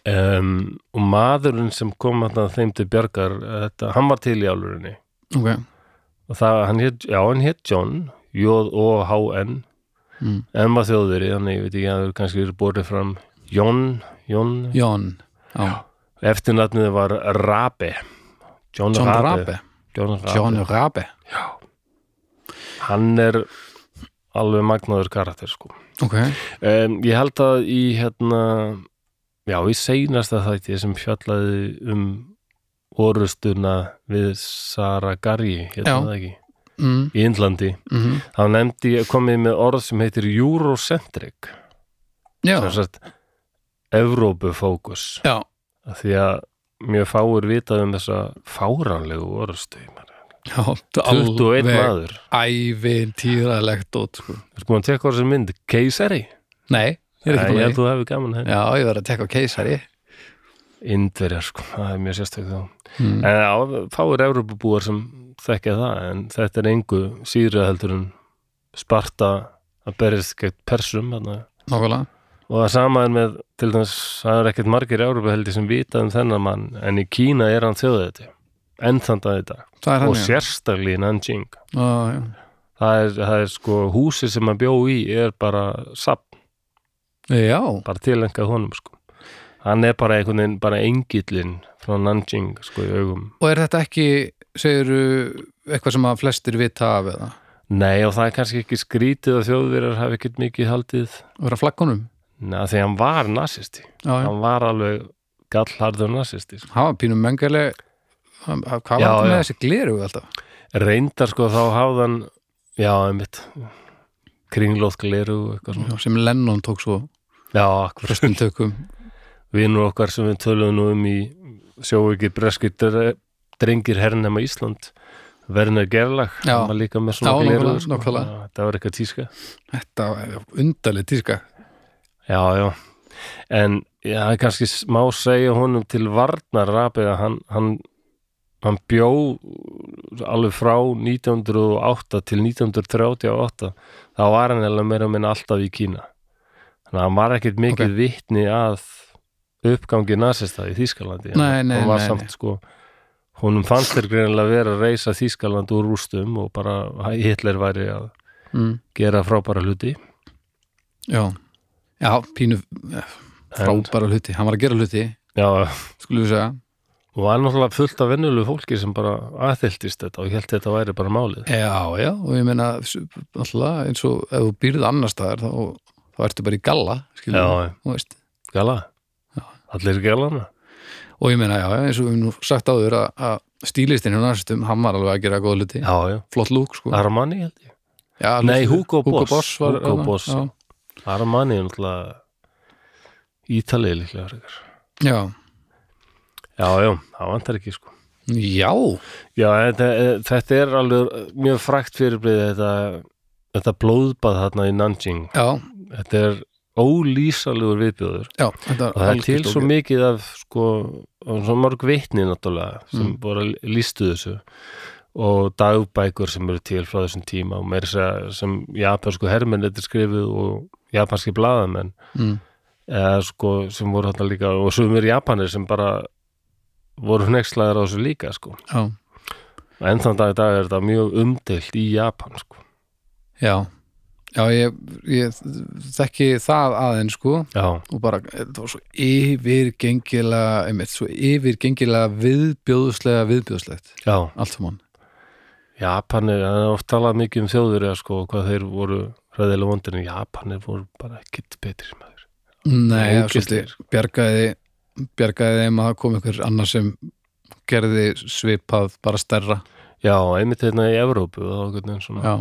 um, og maðurinn sem kom þarna þeim til bjargar þetta, hann var til í álurinni Ok, og það, hann hétt, já, hann hétt John J-O-H-N mm. en maður þjóðveri, þannig ég veit ekki að það kannski verið borðið fram. John, John? Jón Já, eftirnafnið var Rabe. John, John Rabe, Rabe John Rabe. John Rabe. Hann er alveg magnaður karakter sko. Ok, um, ég held að í hérna já, í seinasta þætti sem fjallaði um orustuna við Saragari hérna það ekki, mm, í Indlandi. Mm þá nefndi komið með orð sem heitir Eurocentric. Sem sagt Evrópufókus. Því að mjög fáir vitað um þessa ég meina. já 21 maður Ævin týralegt út sko. Sko að tekka á þessi mynd, keisari Nei, ég er ekki Ég búin held að þú hefur gaman henni Já, ég verð að tekka á keisari Indverjar sko, það er mjög sérstök þá mm. En á, fáir Evrópubúar sem þekkja það en þetta er engu síðra heldur en Sparta að berist gegn persum. Nákvæmlega og það sama er með til dæmis, það er ekkert margir Evrópu heldur sem vita um þennan mann en í Kína er hann þjóðið enn þann dag er og sérstaklega í Nanjing. Já. það er, það er sko húsi sem hann bjó í er bara sapn, já, bara tilengað honum sko. Hann er bara einhvern veginn bara engillin frá Nanjing sko í augum. Og er þetta ekki segirðu eitthvað sem að flestir vita af eða? Nei og það er kannski ekki skrítið að þjóðverjar hafi ekkert mikið haldið. Vera flaggunum Nei, því hann var nasisti. Já, já, hann var alveg gallharður nasisti sko. hann var pínum mengali hvað var Já, þetta með já. þessi gleru alltaf? Reyndar sko þá hafði hann já, einmitt. Svona. Já, sem Lennon tók svo flestum tökum. Vinnur okkar sem við töluðum um í sjóviki breski dre- drengir hernema Ísland. Werner Gerlach, hann var líka með svona nákvæmlega. Já, þetta var eitthvað tíska. Þetta er undarleg tíska já, já, en það er kannski smá segja honum til varnar rapið að hann, hann hann bjó alveg frá 1908 til 1938 þá var hann eða meira minn alltaf í Kína. Þannig að hann var ekkert mikið vitni að uppgangi nasista í Þýskalandi. Nei, nei, hann var nei, samt sko honum fannst þér greinilega vera að reysa Þýskaland úr rústum og bara Hitler væri að mm. gera frábæra hluti. Já, já, pínu En- frábæra hluti, hann var að gera hluti já, skulum við segja. Og var náttúrulega fullt af vennulegu fólki sem bara aðþyltist þetta og ég held þetta væri bara málið. Já, já, og ég meina alltaf eins og ef þú býrð annar staðar þá, þá ertu bara í galla skilur Já, við, já. þú veist. Gala, allir galana og ég meina, já, já, eins og við höfum nú sagt áður að, að stílistinn hjá næstum, hann var alveg að gera góð hluti, já, já, flott lúk sko. Armani held ég. Já, Nei, Hugo Boss. Boss var, Hugo Boss. já, Armani er náttúrulega ítalið líklega frekar. já, já, já, það vantar ekki sko. Já, já, þetta, þetta er alveg mjög frækt fyrirbrið þetta, þetta blóðbað þarna í Nanjing. Já, þetta er ólýsalegur viðbjóður. Já þetta og það er til svo mikið af sko, svo mörg vitni náttúrulega sem Mm. voru að lístu þessu. Og dagbækur sem eru til frá þessum tíma og meira sem, sem japansku hermenn þetta skrifuð og japanski blaðamenn mm. eða sko sem voru þarna líka og sumir japanir sem bara voru hnekslaðir á þessu líka sko. Já, en þann dag í dag er þetta mjög umdeilt í Japan sko. Já. Já, ég, ég þekki það aðeins sko. Já, og bara, þetta var svo yfirgengilega einmitt, svo yfirgengilega viðbjóðslega viðbjóðslegt. Já, allt saman. Japanir, það er oft talað mikið um þjóður eða sko, hvað þeir voru hræðilega vondir en Japanir voru bara ekkit betri maður. Nei, það er svolítið. Bjargaði bjargaði þeim að koma ykkur annar sem gerði svipað bara stærra. Já, einmitt hérna í Evrópu og einhvern veginn svona. Já.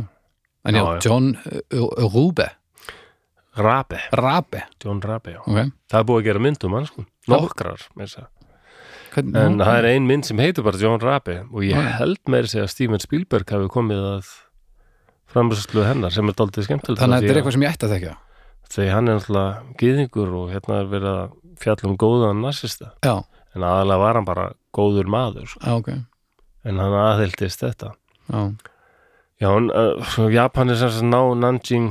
en já, Já, já. John uh, Rube. Rabe, Rabe, John Rabe, já. ok. Það er búið að gera mynd um hann sko, nokkrar með þess að Hvern, En það er ein mynd sem heitir bara John Rabe og ég held að segja að Steven Spielberg hafi komið að framræslu hennar sem er daldið skemmtilegt þannig að þetta er eitthvað sem ég ætti að þekka Þegar hann er náttúrulega gyðingur og hérna er verið að fjalla um góðan narsista. Já, en aðalega var hann bara góður maður sko. já, ok. En hann aðheldist þetta. Já, Já, uh, Japan er sem ná Nanjing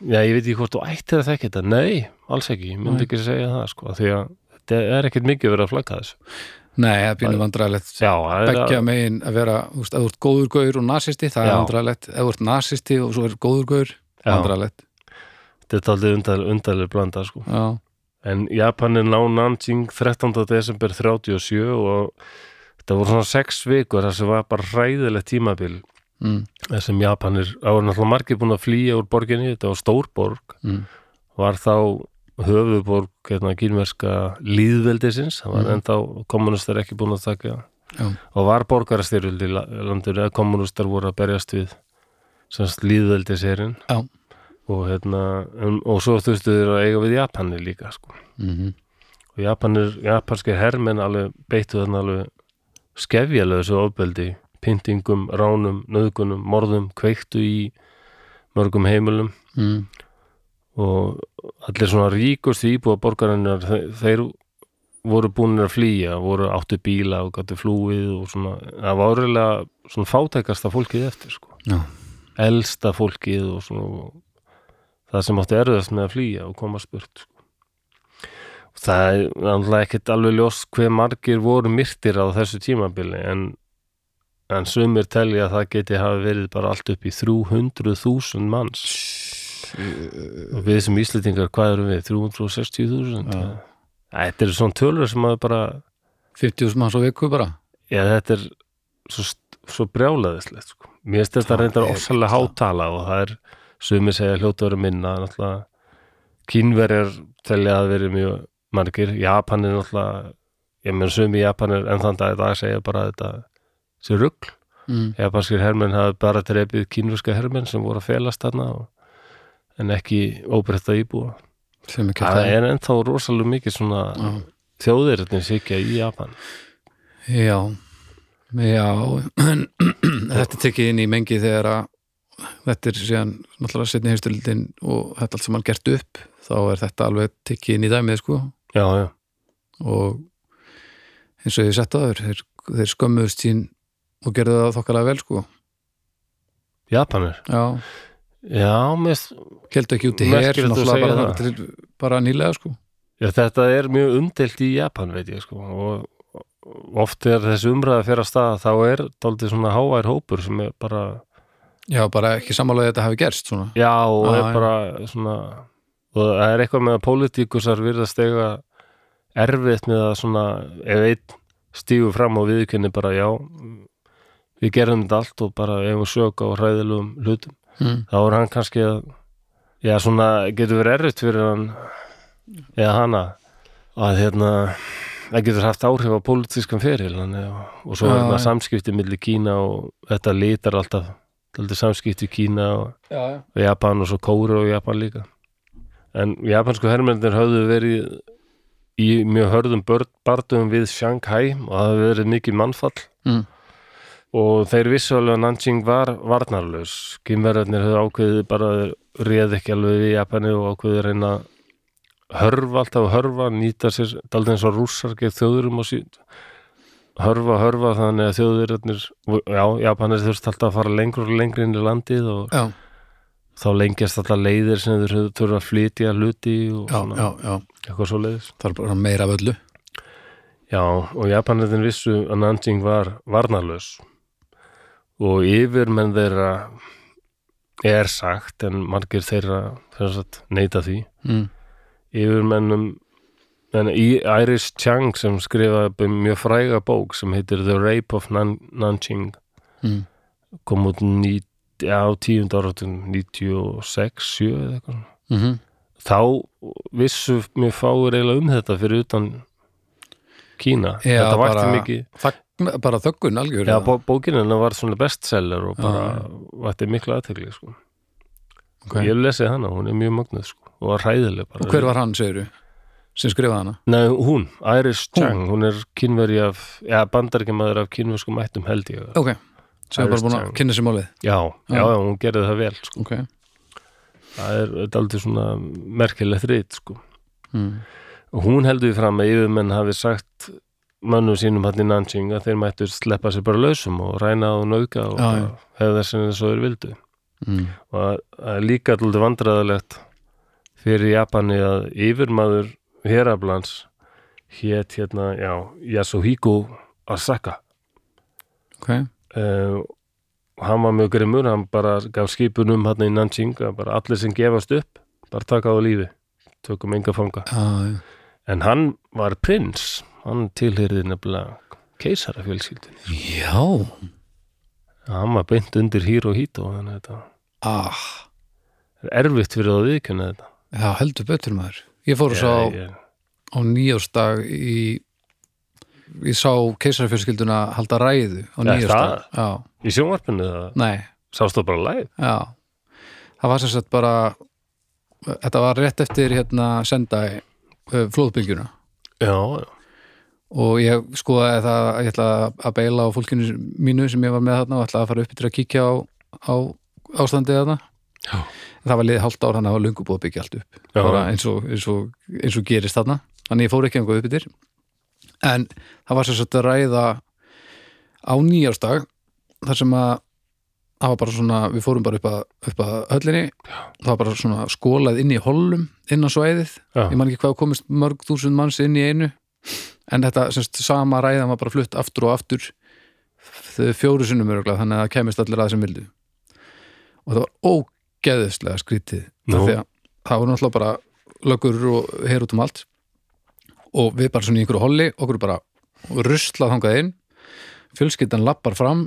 Já, ég veit ekki hvort þú ættir að þekka þetta. Nei, alls ekki, ég myndi ekki segja það sko, því að þetta er ekkert mikið verið að flagga þessu nei, það er það er beggja megin að vera, þú veist, ef þú ert góður gaur og nasisti, það er Já. vandræðilegt ef þú ert nasisti og svo er góður gaur Já. vandræðilegt, þetta er aldrei undarlega blanda sko. já, En Japan er ná Nanjing 13. desember 37 og þetta voru svona sex vikur þar sem var bara hræðilegt tímabil mm, þessum Japanir, það voru náttúrulega margir búin að flýja úr borginni, þetta var stórborg mm, var þá höfuborg hérna, kínverska líðveldisins, það var Mhm. ennþá kommunistar ekki búin að taka. Já, og var borgarastyrjöld í la- landinu eða kommunistar voru að berjast við semst líðveldisherinn og hérna um, og svo þurftu þeir að eiga við Japani líka sko. mhm, og Japanir, japanskir hermenn alveg beittu þarna alveg skefjalegu þessu ofbeldi, pyntingum ránum, nöðgunum, morðum kveiktu í mörgum heimilum. Mm, og allir svona ríkustu íbúa borgarinnar þeir, voru búinir að flýja voru áttu bíla og gætu flúið og svona, það var auðvitað svona fátækasta fólkið eftir sko. Já, elsta fólkið og svona og það sem átti erfiðast með að flýja og koma spurt sko. Og það er náttúrulega ekkert alveg ljóst hver margir voru myrtir á þessu tímabili en, en sumir telja að það geti hafi verið bara allt upp í 300.000 manns og við sem Íslendingar, hvað erum við? 360.000? Já. Þetta er svona tölur sem að bara 50 manns á viku bara já, þetta er svo, svo brjálaðislegt sko. mér finnst þetta Það reyndar ofsalega það. hátala og það er sumir segja hljóta að vera minna kínverjar telja að vera mjög margir Japan er náttúrulega ég menn sumi Japan er enn þann dag dag segja bara þetta sé rugl mm, japanskir hermenn hafi bara drefið kínverska hermenn sem voru að felast þarna og, en ekki óbreytta íbúa. Það er ennþá rosalega mikið svona já, þjóðirinn sikja í Japan. Já, já en þetta tekið inn í mengi þegar að þetta er síðan náttúrulega setni heimstöldin og þetta allt sem hann gert upp þá er þetta alveg tekið inn í dæmið sko. Já, já, og eins og ég sett þér þeir, þeir skömmuðust sín og gerðu það þokkalega vel sko. Japanir? Já, já, mér keldu ekki út í segja bara, til, bara nýlega sko. Já, þetta er mjög umdelt í Japan, veit ég, sko, og oft er þessi umræða fyrir að staða, þá er daldið svona hávær hópur sem er bara, já, bara ekki sammálaði að þetta hafi gerst svona. Já, og Já, er bara svona, og það er eitthvað með að pólitíkusar virðast eiga erfitt með að svona, ef einn stígur fram og viðkynni bara, já, við gerum þetta allt og bara ef við sög á hræðilegum hlutum, mm. þá er hann kannski að, já, svona, getur verið erfitt fyrir hann, eða hana, að hérna, það getur haft áhrif á pólitískan feril og, svo er það samskipti milli Kína og þetta litar alltaf samskipti Kína og, já, já. Japan og svo Kóru og Japan líka en japansku hermennir höfðu verið í mjög hörðum bardugum við Shanghai og það hefði verið mikið mannfall Mm. Og þeir vissu alveg að Nanjing var varnarlaus. Kynverðarnir höfðu ákveðið bara réð ekki alveg við Japani og ákveðið reyna hörfa alltaf hörfa, nýta sér daldið eins og rússar gegn þjóðurum og sín hörfa, hörfa þannig að þjóðurinn já, Japanir þurft alltaf að fara lengur og lengur inn í landið og já, þá lengjast alltaf leiðir sem þeir þurfa að flytja hluti og já, svona, eitthvað svo leiðis það er bara meira af öllu. Já, og Japanirinn vissu að Nanjing var varnarlaus og yfirmenn þeirra er sagt en margir þeirra sagt, neita því mm. yfirmennum en í Iris Chang sem skrifaði um mjög fræga bók sem heitir The Rape of Nan Nanjing Mm. kom út ní, já, tíund áratum 96, 7 eða eitthvað mm þá vissu mjög fáir eiginlega um þetta fyrir utan Kína Já, þetta vakti mikið Þagn, bara þöggun algjör Já, bó, bókinin hennar var svona bestseller og bara vakti miklu aðtegli sko. Ok. ég lesið hana, hún er mjög mögnuð sko, og var hræðileg bara og hver var hann, segirðu, sem skrifaði hana Nei, hún, Iris Hún? Chang, hún er kynveri af, já, bandarækjamaður af kynverskum ættum held ég ok, sem er bara búin að kynna sér málið Já, já, Já. hún gerði það vel sko. ok, það er, er aldrei svona merkilegt rít sko. mm. og hún heldur því fram að yfirmenn hafi sagt mönnum sínum hann í Nanjing að þeir mættu sleppa sér bara lausum og ræna og nauka og Já, já. hefða þess að þeir vildu. Mm. og það er líka alltaf vandræðalegt fyrir Japani að yfirmaður Herablans hét hérna, já, Yasuhiko Asaka ok, uh, og hann var mjög grimmur, hann bara gaf skipun um hann í Nanjing að bara allir sem gefast upp bara taka á lífi, tökum enga fanga. Já. En hann var prins hann tilhyrði nefnilega keisarafjölskyldin já, hann var beint undir hýr og hít og þannig að þetta ah, er erfitt fyrir að viðkynna þetta. Já, heldur betur maður. Ég fór og sá Ég- á nýjársdag í ég sá keisarafjörskilduna halda ræðu á já, í sjónvarpinu það nei, sást það bara læg já. Það var sagt bara þetta var rétt eftir hérna senda flóðbylgjuna. Já, já, og ég skoðaði það að ég ætla að beila á fólkinu mínu sem ég var með þarna og ætla að fara upp til að kíkja á, á ástandið þarna. Já. það var liðið hálft ár þannig að það var lungu búið að byggja allt upp. Já. eins og, eins, og, eins og gerist þarna. Þannig ég fór ekki einhver upp yfir en það var að ræða á nýjársdag þar sem að það var bara svona, við fórum bara upp að, upp að höllinni, það var bara svona skólað inn í hollum, inn á svæðið. Já, ég man ekki hvað komist mörg þúsund manns inn í einu en þetta semst, sama ræðan var bara flutt aftur og aftur fjóru sinnum öruglega þannig að það kemist allir að sem vildu. Og það var ógeðislega skrítið af því að það voru náttúrulega bara lögur og her út um allt. Og við bara svona í einhverju holli okkur bara ruslað þangað inn. Fjölskyldan lappar fram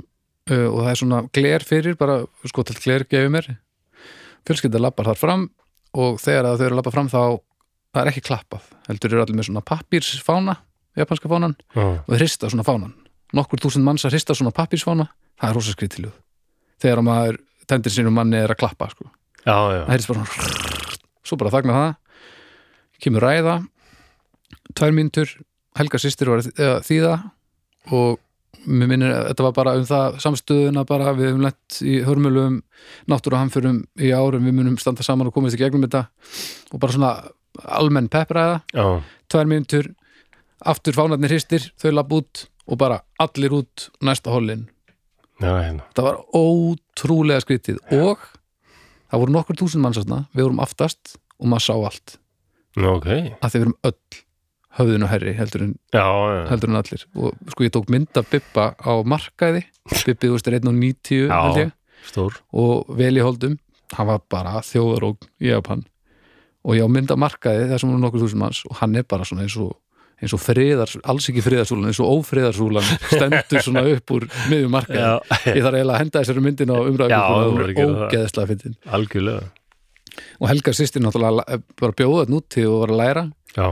uh, og það er svona gler fyrir bara sko til gler gefið mér. Fjölskyldan lappar þar fram og þegar þau eru að lappa fram þá það er ekki klappað, heldur eru allir með svona pappírsfána, japanska fánan já, og þeir hrista svona fánan. Nokkur þúsund manns að hrista svona pappírsfána það er rosa skrítiluð þegar að maður tendir sínum manni er að klappa sko. já, já. það heyrðist bara svona svo bara þagna það. Kemur ræða tvær mínútur, Helga systir var þýða og mér minnir að þetta var bara um það samstöðuna bara, við hefum lent í hörmulum náttúruhamförum í árum við munum standa saman og komast í gegnum þetta. Og bara svona almenn peppræða tvær mínútur aftur fánarnir hristir, þau lapp út og bara allir út næsta hollin já hérna. það var ótrúlega skrítið og það voru nokkur túsund manns þarna, við vorum aftast og maður sá allt, Nú, ok, að þið verum öll höfðinu herri heldur en, já, já, heldur en allir. Og sko ég tók mynd af Bibba á markaði. Bibbi, þú veist, er 1.90 held ég, stór. Og vel í holdum. Hann var bara þjóðaróg í Japan. Og ég á mynd af markaði þar sem voru nokkur þúsund manns og hann er bara svona eins og eins og friðar, alls ekki friðarsúlan eins og ófriðarsúlan stendur svona upp úr miðjum markaði. Já, ég þarf eiginlega að henda þessari myndin á þú gera það. ógeðslega fyndin. Algjörlega. Og Helga sýstir náttúrulega la- bara bjóða þetta núti og var að læra. Já,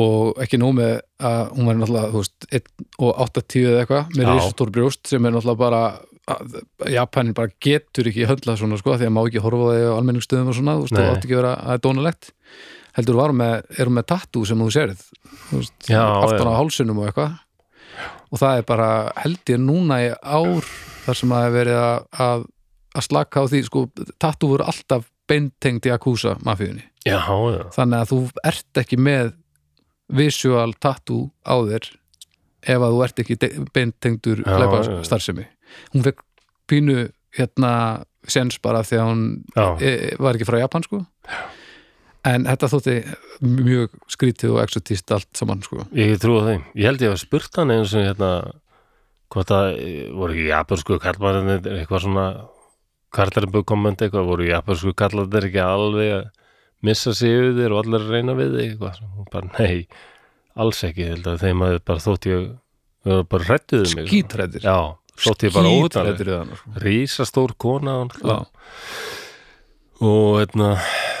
og ekki nóg með að hún var náttúrulega þú veist, 1 og 80 eða eitthvað með risastór brjóst sem er náttúrulega bara að- Japanin bara getur ekki höndlað svona sko því að má ekki horfa því á almenningsstöðum og svona, þú veist, það átti ekki vera að það er dónalegt heldur var með, erum með tattoo sem þú Já, aftan já. á hálsinum og eitthvað. Og það er bara held ég núna í ár þar sem að er verið að, að, að slaka á því sko, tattoo voru alltaf beintengt í Akusa mafíunni. Já, já, þannig að þú ert ekki með visual tattoo á þér ef að þú ert ekki de- beintengdur Já, glæpa já. starfsemi hún fekk pínu hérna sens bara því að hún já, e, var ekki frá Japan sko en þetta þótti mjög skrítið og exotist allt saman sko. Ég trúi þeim ég held ég að spurt hann eins og hérna hvort það eh, voru ekki japansku kallmæðinni eitthvað svona karlarinn komment eitthvað, voru japansku kallarnir ekki alveg að missa sig yfir þér og allir reyna við þig eitthvað, og bara nei alls ekki, held að þeim að bara þótt ég varum bara hrættuðu mig skítrættir, já, þótti ég bara hana, sko. rísastór kona Já, og hérna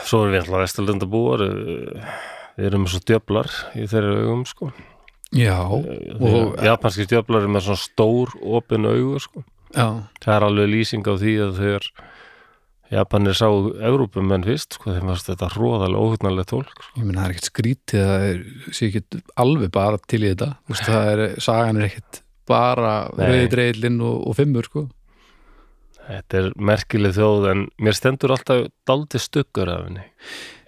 svo erum við alltaf vesturlunda búar við erum svo djöflar í þeirra augum sko. Já, og japanski djöflar eru með svona stór opin augu sko. Já, það er alveg lýsing á því að þegar Japanir sá Evrópumenn fyrst sko þeim varst þetta hróðalega óhugnarlega tólk sko. ég meina það er ekkert skrítið það er, sé ekki alveg bara til í þetta. Þú veist, það er, sagan er ekkert bara Nei. rauðdreilin og, og fimmur sko þetta er merkileg þjóð en mér stendur alltaf daldi stuggur af henni.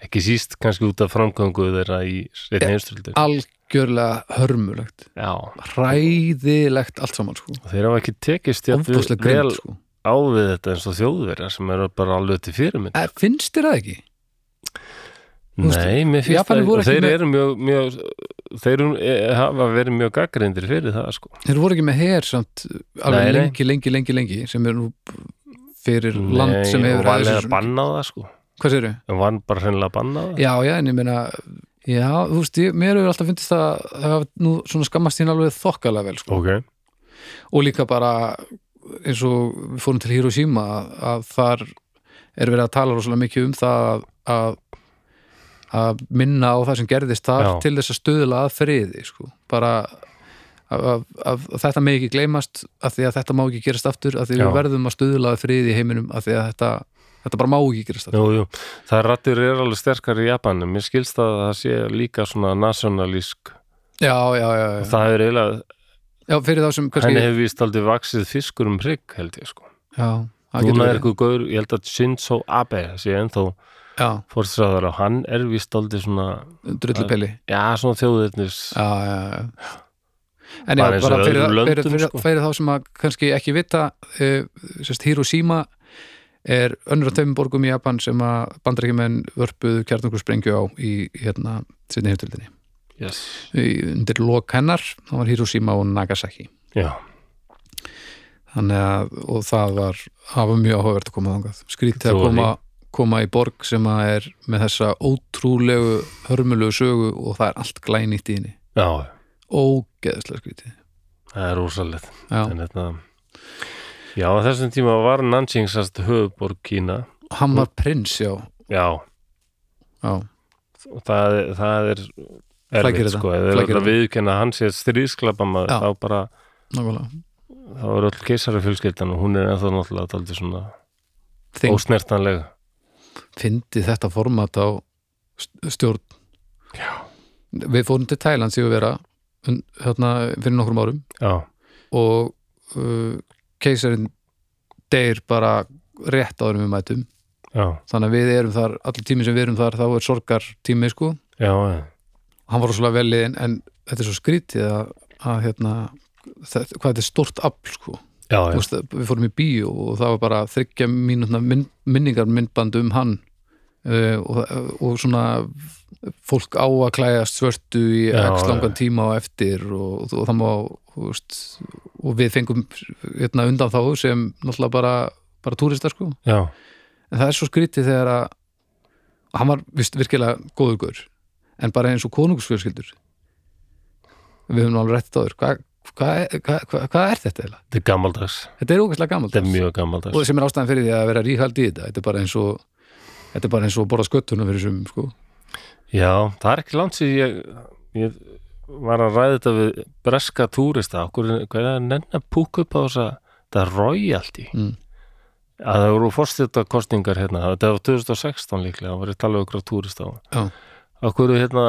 Ekki síst kannski út af framgangu þeirra í reyna einstöldur algjörlega hörmulegt. Já, hræðilegt allt saman sko. Og þeir hafa ekki tekist ofbúslega vel sko. á við þetta eins og þjóðverja sem eru bara alveg til fyrirmynd Eh, finnst þér það ekki? Nei, mér finnst það og þeir eru mjög, mjög þeir eru, e, hafa verið mjög gaggreindir fyrir það sko. Þeir voru ekki með her samt alveg Nei, nei. lengi, lengi, lengi, lengi sem er nú fyrir land Nei, sem og hefur var aðeins að banna það sko. Hvað segirðu? en var bara hreinlega að banna það Já, já, en ég meina Já, þú veist, ég, mér hefur alltaf fyndist að það hafa nú svona skammast þín alveg þokkalega vel sko. ok, og líka bara eins og við fórum til Hiroshima að, að þar er verið að tala rosalega mikið um það að, að, að minna á það sem gerðist þar Já. til þess að stuðla að friði sko. bara að, að, að, að þetta megi ekki gleymast af því að þetta má ekki gerast aftur af því Já. við verðum að stuðla að friði í heiminum af því að þetta, þetta bara má ekki gerast aftur jú, jú það er rættur er alveg sterkar í Japanum mér skilst að það sé líka svona nationalísk Já, já, já, já. það er eiginlega, já fyrir þá sem henni hefur víst aldrei vaksið fiskur um hrygg held ég sko Já, það getur núna er verið eitthvað gaur, ég held að Shinzo Abe sé ennþá Já, fórstræðar og hann er víst aldrei svona drullupeli já, svona þjóðirnis já, já, já. En já, Bara bara fyrir, öðrum fyrir, löndum, fyrir, sko. fyrir þá sem að kannski ekki vita uh, sérst, Hiroshima er önnur af tveimur borgum í Japan sem að bandarækjumenn vörpuðu kjarnungur sprengju á í hérna sinni heimtöldinni yes. undir lok hennar, það var Hiroshima og Nagasaki já, þannig að, og það var var mjög áhugavert að koma þangað skrítið að koma, koma í borg sem að er með þessa ótrúlegu hörmulegu sögu og það er allt glænýtt í henni. Já, ógeðslega skrítið. Það er rosalegt. Já, þetta já, þessum tíma var Nanjing sast höfuborg Kína. Hann var prins, já, já, já. það, það er erfitt sko, eru að viðkenna að hann sé stríðsklappa maður, Já. þá bara nákvæmlega. þá er öll keisari fjölskyldan og hún er ennþá náttúrulega daldið svona Þing, ósnertanlega fyndi þetta format á st- stjórn. Já. við fórum til Thailand síðu vera hérna fyrir nokkrum árum. Já, og uh, keisarinn deyr bara rétt áður en við mætum. Já, þannig að við erum þar, allir tími sem við erum þar þá er sorgar tími sko hann var rosalega vel liðin en þetta er svo skrítið að, að hérna, þetta, hvað þetta er stórt afl sko já, já. veist, við fórum í bíó og það var bara þryggja mínútna minn, minningar myndband um hann uh, og, og svona fólk á að klæðast svörtu í x langan tíma á eftir og, og, það má veist, og við fengum hérna, undan þá sem náttúrulega bara, bara túristar sko já. en það er svo skrítið þegar að hann var vist virkilega góður gaur en bara eins og konungsfjörskildur við höfum alveg rættið áður hvað hva, hva, hva, hvað er þetta eiginlega? þetta er gammaldags Þetta er ógæslega gammalt þetta er mjög gammaldags og sem er ástæðan fyrir því að vera ríkhaldi í þetta. Þetta er bara eins og þetta er bara eins og borða sköttuna fyrir sem sko. Já, það er ekki langt sér ég, ég var að ræða þetta við breska túrista. Okkur, hvað er að nenn að púka upp á þess að þetta er royalty? Mm. að það voru fórstjóta kostningar hérna, þetta var 2016 líklega, það var ég tala okkur á túrista Já. okkur hérna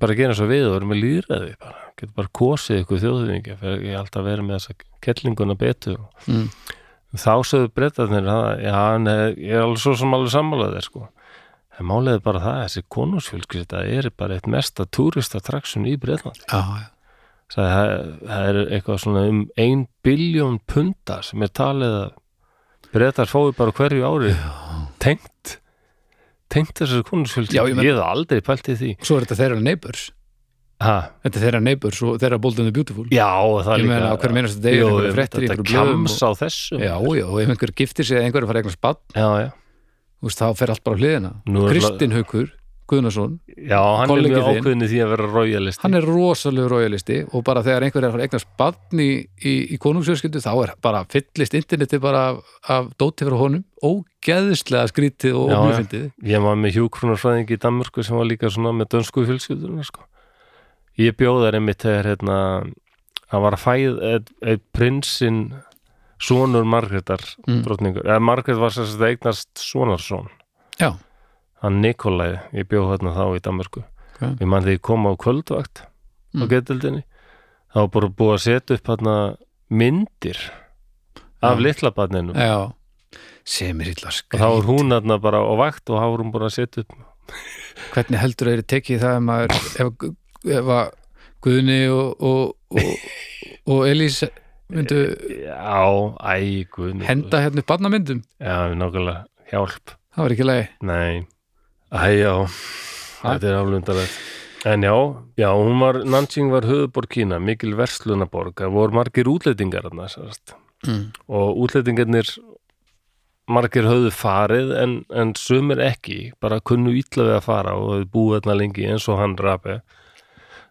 bara gera svo við og verðum með líðræði bara, getur bara kosið ykkur þjóðvingi fyrir ég alltaf vera með þessa kettlinguna betur Mm. þá sögðu breytarnir að já, nei, ég er alveg svo sem alveg sammálaðið sko. en máliði bara það að þessi konungsfjölskylda er bara eitt mesta túristatraksjun í Breitland já, já. það, það er eitthvað svona um ein biljón punta sem er talið að breytar fói bara hverju ári tengt tengt þessari konungsfjölskylda ég hef aldrei pælt í því svo er þetta þeirra neighbors ha, þetta er þeirra neighbors og þeirra bold and the beautiful. Já, það ég líka meina á hverjum einasta degi er Jú, fréttir þetta kjams á þessu. Já, já, og ef einhver giftir sig eða einhver er að fara eignar spatt já, já. veist, þá fer allt bara á hliðina. Er Kristinn Haukur Guðnason Já, hann er mjög þinn. ákveðin í því að vera royalisti. hann er rosalegu rójalisti og bara þegar einhver er að fara að eignast barn í, í, í konungsfjörskyldu þá er bara fyllist interneti bara af, af dóti frá honum, ógeðislega skrítið og fyndið Ég var með hjúkrunarfræðing í Danmörku sem var líka svona með dönsku fjölskylduna sko. Ég bjóð þær einmitt þegar hérna, hann var að fæð eitt prinsinn sonur Margrétar Mm. drotningur, eða Margrét var að eignast sonarsson, Já, hann Nikolai ég bjóð hérna þá í Danmörku Ok. ég man þegar ég kom á kvöldvakt á Mm. getildinni þá bara búið að setja upp hérna myndir af Já. litla barninu já sem er illa og skrítið þá var hún hérna bara á vakt og þá var hún bara að setja upp hvernig heldur þeir tekið það ef maður ef, ef að Guðni og, og, og, og Elís myndu Já, æ, guð henda hérna upp barnamyndum? Já, nákvæmlega, hjálp. Það var ekki leið Nei, æ, já Þetta er aflundalegt En já, já, hún var, Nanjing var höfuborg Kína, mikil verslunaborg það voru margir útlendingar þarna mm. og útlendingarnir margir höfðu farið en, en sumir ekki, bara kunnu ítla við að fara og höfðu búið þarna lengi eins og hann rapi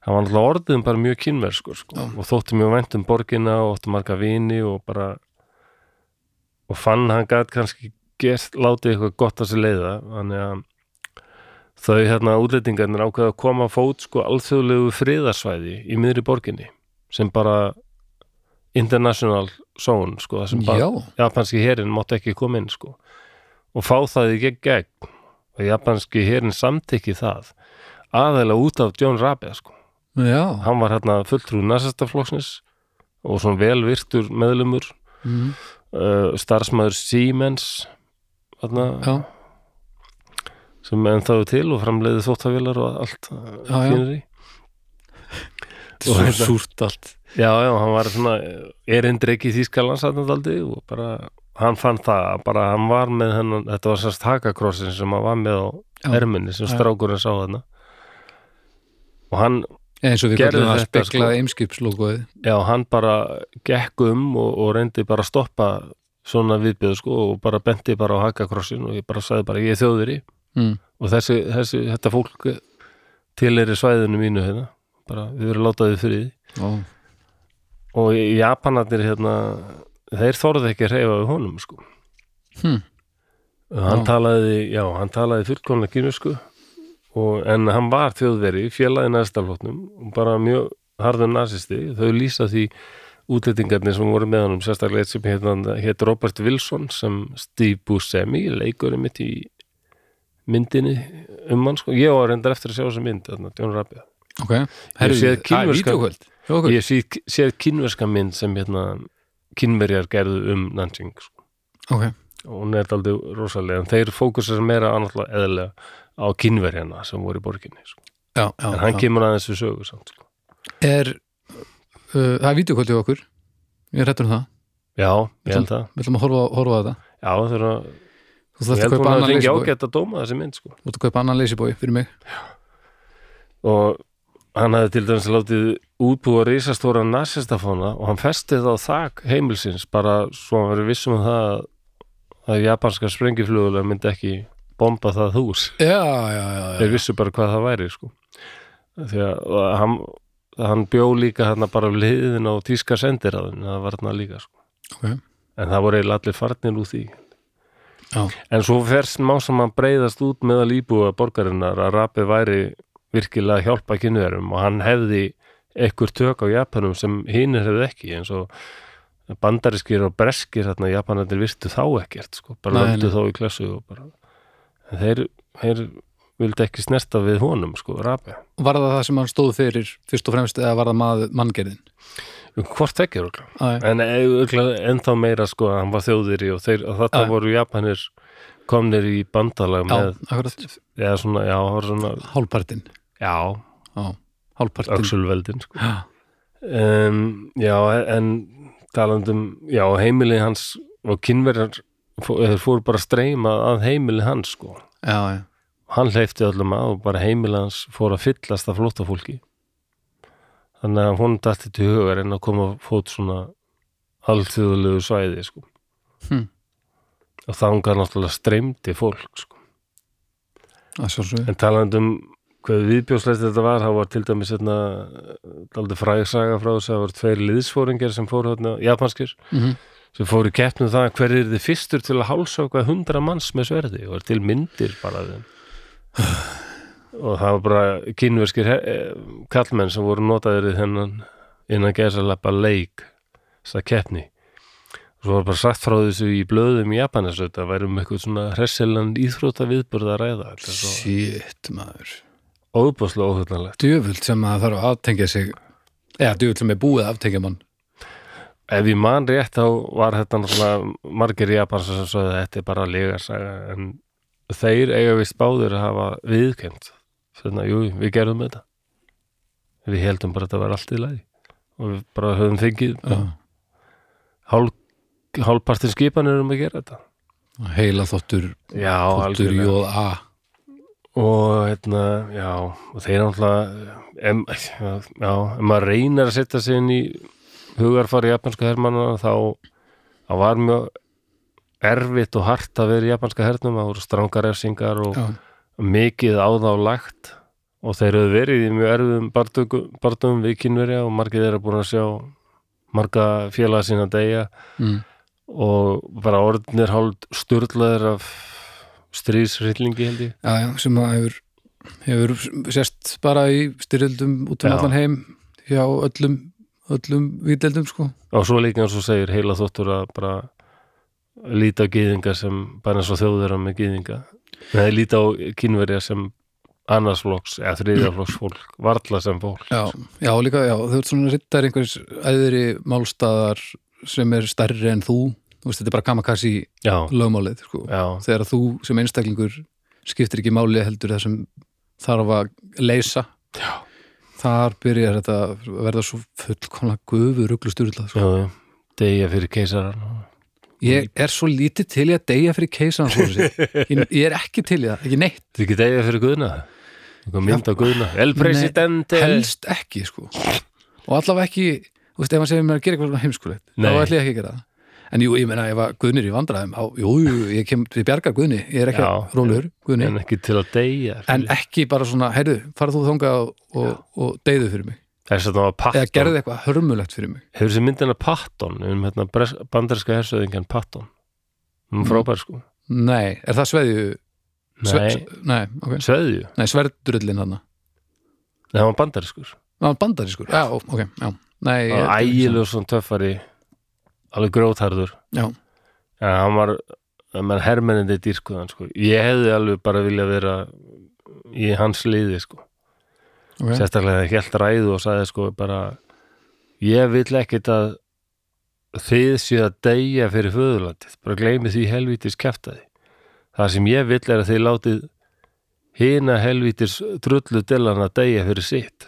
hann var alltaf orðin bara mjög kynverskur sko, Já. og þótti mjög vænt um borgina og ótti marga vini og bara og fann hann gætt kannski gert, látið eitthvað gott að sér leiða. Þannig að þau hérna útlendingarnir ákveða að koma fót sko alþjóðlegu friðarsvæði í miðri borginni sem bara international zone sko, það sem bara já, japanski herin mátti ekki koma inn sko. Og fá það í gegn gegn. Og japanski herin samtykki það aðeila út af John Rabe sko. Já. Hann var hérna fulltrú nasistaflokksnis og svona vel virtur meðlumur mm. uh, starfsmæður Siemens hérna, já, sem ennþá er til og framleiði þóttavélar og allt já. fínir í svo Og hérna- súrt allt. Já, já, hann var svona erindreiki í Þýskalands aðnaldaldi og bara hann fann það, að bara hann var með hennan, þetta var sérst hakakrossin sem hann var með á erminni sem strákurinn sá þarna. Og hann, eins og við kallum að sko. eimskipslógoið já, hann bara gekk um og, og reyndi bara að stoppa svona viðbjöð sko og bara benti bara á hakakrossin og ég bara sagði bara ég er þjóðiri mm. og þessi, þessi, þetta fólk til er í svæðinu mínu hérna bara við verðum látaði fyrir því Ó. og Japanarnir hérna þeir þorðu ekki að reyfa við honum sko Hm. hann Já. talaði, já, hann talaði fullkomna kynusku og, en hann var þjóðveri, félagi næstaflótnum og bara mjög harður nasisti. Þau lýsa því útlendingarnir sem voru með honum, sérstaklega eitt sem hétt Robert Wilson sem Steve Buscemi, leikurinn mitt í myndinni um hann sko, ég var reyndar eftir að sjá þessa mynd þarna, John Rabi ok, herru, séð það kínverska- vídeokvöld hjá okkur. ég sé, séð kynverska mynd sem hérna, kynverjar gerðu um Nanjing sko. ok, og hún er aldrei rosalega en þeir fókusar meira annarlega eðlega á kynverjana sem voru í borginni sko. já, já, en hann já. kemur aðeins við sögu samt, sko. er uh, það er vídeokvöld hjá okkur ég er hættur um það, já, ég held það við ætlum að horfa, horfa á þetta já, það er að, þú ég þarft að held kaupa hún að annan fengi leysibói ágætt að dóma þessi mynd sko. þú þarft að kaupa annan leysibói fyrir mig og hann hafði til dæmis látið útbúa risastóra nasistafóna og hann festið á þak heimilsins bara svo hann verið vissum um það að, að japanska sprengiflugulega myndi ekki bomba það hús. Já, já, já, þeir vissu bara hvað það væri sko. því að hann, hann bjó líka hann bara liðin á tíska sendiráðin það var hann líka sko. ok, en það voru eiginlega allir farnir því. Já, en svo fyrst má sem hann breyðast út meðal íbúa borgarinnar að Rabi væri virkilega að hjálpa kynverum og hann hefði ekkur tök á Japanum sem hinir hefði ekki eins og bandariskir og breskir þarna Japanarnir virtu þá ekkert sko, bara löndu þá í klassu og bara þeir, þeir vildi ekki snerta við honum sko, Rabi var það það sem hann stóð fyrir fyrst og fremst eða var það mað, manngerðin? Hvort ekki. Æ, en örugglega ennþá meira sko að hann var þjóðiri og, þeir, og þetta Já. voru Japanir komnir í bandalag já, með eða svona, já, svona hálfpartin já, já, hálfpartin öxulveldin sko. já, um, já, en talandum, já, heimili hans og kynverjar þeir fóru bara að streyma að heimili hans sko. já, já, hann hleyfti öllum að og bara heimili hans fór að fyllast af flóttafólki þannig að hún dætti til hugar en að koma á fót svona alþjóðulegu svæði sko. Hm. og þangar náttúrulega streymdi fólk sko. að En talandi um hvað viðbjóðslegt þetta var, þá var til dæmis hérna, aldrei frægsaga frá þess að það voru tveir liðsfóringar sem fóru hérna, japanskir, mm sem fóru keppnum það hver er þið fyrstur til að hálsöka hundra manns með sverði og er til myndir bara þeim. Og það var bara kynverskir eh, kallmenn sem voru notaðir í þennan innan gesalappa leik þess að keppni. Og svo var bara sagt frá þessu í blöðum í Japanis þetta væri um eitthvað svona hressiland íþrótta viðburð að ræða Shit, maður. óbúslega óhugnalegt Djöfult sem að þarf að aftengja sig eða djöfult sem er búið að aftengja mann ef ég man rétt þá var þetta náttúrulega margir Japans sem svo að þetta er bara legarsaga en þeir eiga vist báðir að hafa viðkend þannig að jú, við gerðum þetta. Við heldum bara að þetta var allt í lagi. Og við bara höfum fengið Já. hálf, hálfpartin skipanir um að gera þetta. Heila þóttur, já, þóttur jóð A. Og hérna, já og þeir náttúrulega ef maður reynir að setja sig inn í hugarfari japanska hermanna þá það var mjög erfitt og hart að vera í japanska hernum það voru strangar refsingar og Já, mikið á þá lagt og þeir eru verið í mjög erfiðum bardugum við kynverja og margir þeirra búin að sjá marga félaga sína deyja mm. og bara orðnir hálf sturlaðir af stríðsrillingi held ég. Já, já, sem að hefur hefur sérst bara í styrjöldum út um allan heim hjá öllum, öllum vídeldum sko. Og svo líka eins og segir heila þóttur að bara líta á gyðinga sem bara eins og þjóðverða með gyðinga. Nei, líta á kynverja sem annarsflokks eða þriðjaflokks fólk varla sem fólk. Já, já líka, já, þau ert svona rittar einhvers æðri málstaðar sem er stærri en þú. Þú veist, þetta er bara kamakassi lögmálið sko. þegar þú sem einstaklingur skiptir ekki máli heldur það sem þarf að leysa. Já. Þar byrjar þetta að verða svo fullkomlega gufu rugglusturla sko. degja fyrir keisaran ég er svo lítið til í að deyja fyrir keisan ég, ég er ekki til í það, ekki neitt. Þetta ekki degja fyrir guðna? Mynd á guðna? El Presidente. helst ekki sko. Og allavega ekki, þú veist, ef hann segir mér að gera eitthvað heimskulegt, þá ætla ég ekki að gera það en jú, ég meina, ef að Guðnir í vandræðum á, jú, jú, ég kem til bjargar Guðni ég er ekki að rólegur, Guðni. En ekki til að degja en ekki bara svona, heyrðu, farað þú þangað og, og, og deyðu fyrir mig. Að var eða gerðu eitthvað hörmulegt fyrir mig. Hefur þessi myndina Patton um hérna bandaríska hersöðingjan Patton? Um Mm. frábær sko. Nei, er það sveðju? Sve, Nei, okay. sveðju? Nei sverdrullin hann Nei, það var bandarískur. Það var bandarískur, já, ok, já. Var ég- ægilegur svona töffari alveg grótharður en hann var menn hermennindi dýrkuðan sko. ég hefði alveg bara vilja vera í hans liði sko. ok, sérstaklega þegar helt ræðu og sagði sko bara ég vil ekkit að þið séu að deyja fyrir föðurlandið. Bara gleymi því helvítis kæftaði það sem ég vil er að þið látið hina helvítis drullu dillan að deyja fyrir sitt.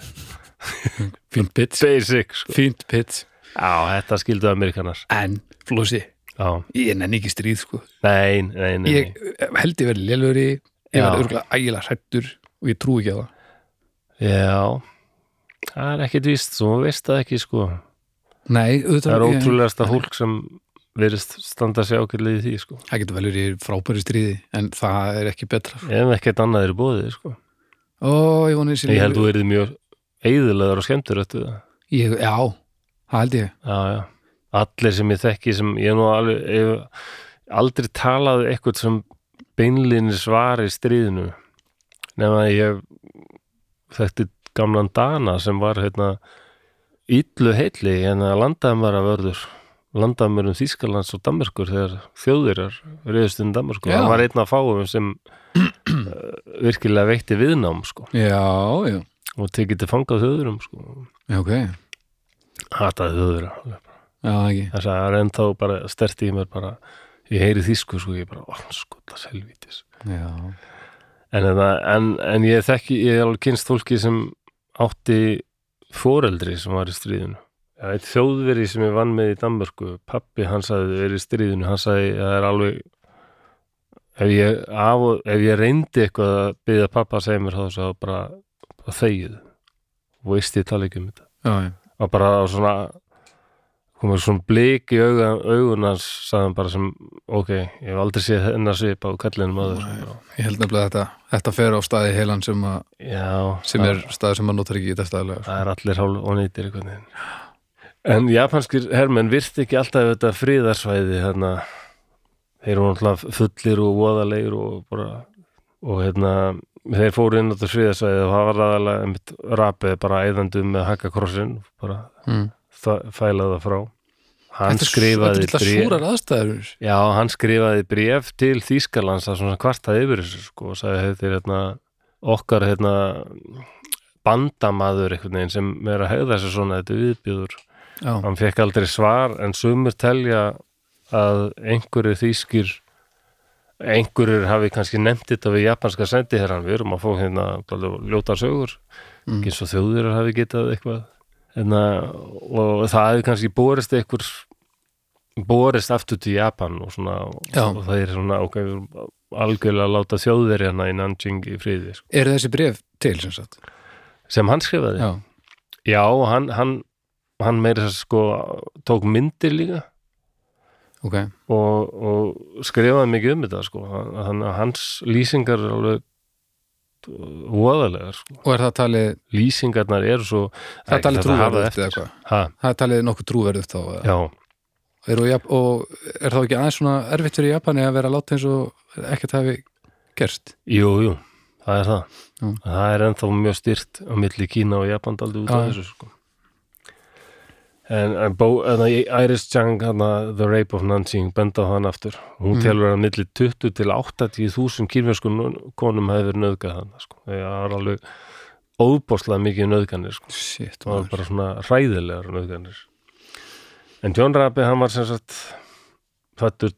Fínt pitt basic sko. fínt pitt, já, þetta skildu amerikanar en flósi já, ég nenni ekki stríð sko nei, nei, nei, ég held ég verið lélöri ég Já. verið örgulega ægilega hrættur og ég trú ekki á það Já, það er ekkit víst, svo veist það ekki sko. nei, auðvitað Það er ég- ótrúlegasta hólk sem verist standa sér ákveðlega í því sko. það getur vel verið í frábæri stríði en það er ekki betra sko. Ef ekkert annað er í bóðið sko. ó, ég voni sér Ég held þú verið mjög eðilegar og skemmtur eftir það. ég, já, það held ég. Já, já. Allir sem ég þekki sem ég nú alveg, ég aldrei talaði eitthvað sem beinlinni svar í stríðinu. Nema að ég þekkti gamlan Dana sem var hérna illu heilli hérna landaðumara vörður. Landaðumarum Þýskalands og Danmörkur þegar þjóðirar reyðust inn Danmörkur Já. hann var einn af fáum sem uh, virkilega veitti viðnám sko. Já, já, og tekið til fangað þjóðurum sko. Já, ok. já, hataði ekki. Þess að það er ennþá bara sterti í mér bara ég heyri þýsku sko ég bara orðskullas helvítis. En, en, en, en ég þekki ég er alveg kynst fólki sem átti foreldri sem var í stríðinu. Eitt þjóðveri sem ég vann með í Danmörku. Pappi hans hafði verið í stríðinu. Sagði að það er alveg ef ég, af, ef ég reyndi eitthvað að byggja pappa að segja mér þá bara, bara þegið. Og veist ég tala ekki um þetta. Já, já, og bara á svona komið svona blik í augunans sagði hann bara sem, ok, ég hef aldrei séð hennar svip á kallinum aður Ég held nefnilega að þetta, þetta fer á staði heilan sem, að, já, sem er staði sem maður notar ekki í þetta staðlega það er allir hálf einhvern veginn. En japanskir hermenn virti ekki alltaf þetta friðarsvæði hérna þeir eru náttúrulega fullir og voðalegir og bara og hérna þeir fóru inn á þetta friðarsvæði og það var aðalega einmitt rapið bara æðandum með hakkakrossin bara mm. það, fæla það frá. Hann Þetta skrifaði aðstæður. Já, hann skrifaði bréf til Þýskalands að svona kvartaði yfir þessu sko og sagði þetta er hérna okkar hérna bandamaður einhvern veginn sem er að hegða þessu svona þetta viðbjöður Já, hann fekk aldrei svar en sumur telja að einhverju þýskir einhverjur hafi kannski nefnt þetta við japanska sendiherran við erum að fá hérna ljótar sögur Mm. eins og þjóðir hafi getað eitthvað hérna, og það hefði kannski borist einhver borist aftur til Japan og, svona, Já. og það er svona erum algjörlega að láta þjóðir hérna í Nanjing í friði sko. eru þessi bref til sem sagt sem hann skrifaði Já, Já, hann, hann, hann meira að sko tók myndir líka ok og, og skrifaði mikið um þetta sko. hann, hans lýsingar er alveg voðalegar sko. Og er það talið, lýsingarnar eru svo það er talið eftir. eða hvað? ha, Það er talið nokkuð Er, og, er þá ekki aðeins svona erfitt fyrir Japani að vera að láta eins og ekkert hafi gerst? jú, jú það er það Já. það er ennþá mjög styrt á milli Kína og Japan aldrei út af þessu sko. En, en bó, en Iris Chang hana, The Rape of Nanjing benda á hann aftur hún Mhm. telur að milli 20 til 80 þúsund kýrverskum konum hefur verið nöðgað hann sko. það er alveg óbóðslega mikið nöðganir sko. Shit, það var bara svona hræðilegar nöðganir en John Rabi hann var sem sagt fættur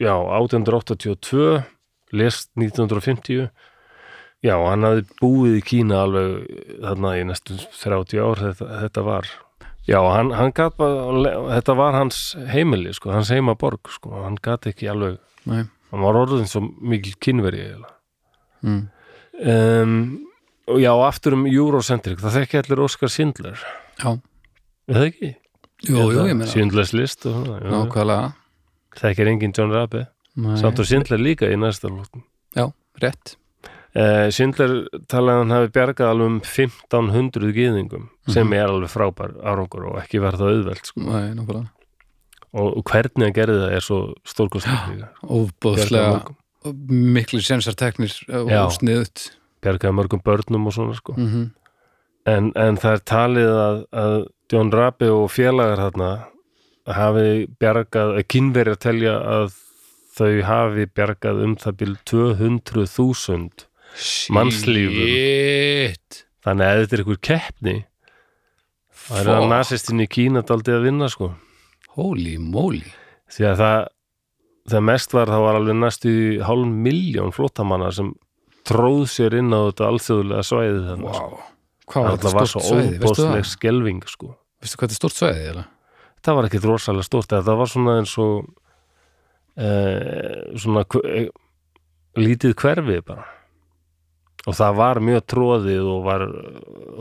já, 1882 lest 1950 já, hann hafði búið í Kína alveg þarna í næstu 30 ár þetta, þetta var já, hann, hann gat bara þetta var hans heimili, sko, hans heimaborg sko, hann gat ekki alveg Nei. hann var orðin svo mikil kynveri eiginlega Mm. um, og já, aftur um Eurocentric, það þekki allir Óskar Sindler Já, það ekki? jú, jú, ég meina Sindlers list og svona. Nákvæmlega þekkir engin John Rabi Nei. samt og Sindler líka í næsta lóttum Já, rétt uh, Sindler talaði að hann hafi bjargað alveg um 1500 gyðingum sem Mhm. er alveg frábær árangur og ekki verða auðvelt sko. Nei, og, og hvernig hann gerði það er svo Óbóðslega mörgum, miklu sensarteknir Já. og sniðut bjargaði mörgum börnum og svona sko. mm en, en það er talið að, að John Rabi og félagar þarna hafi bjargað að kynverjar telja að þau hafi bjargað um það byrj 200.000 Mannslífum. Þannig að þetta er einhver keppni það er að Fuck. nasistin í Kína daldi að vinna sko Holy moly því að það þegar mest var þá var alveg næstu hálf miljón flottamanna sem tróð sér inn á þetta alþjóðlega svæði þannig sko. wow. Var það var stort svo það? skelving sko Veistu hvað þetta er stort svæði? Eða? það var ekkit rosalega stórt eða það var svona eins og e, svona hve- e, lítið hverfi bara og það var mjög tróðið og var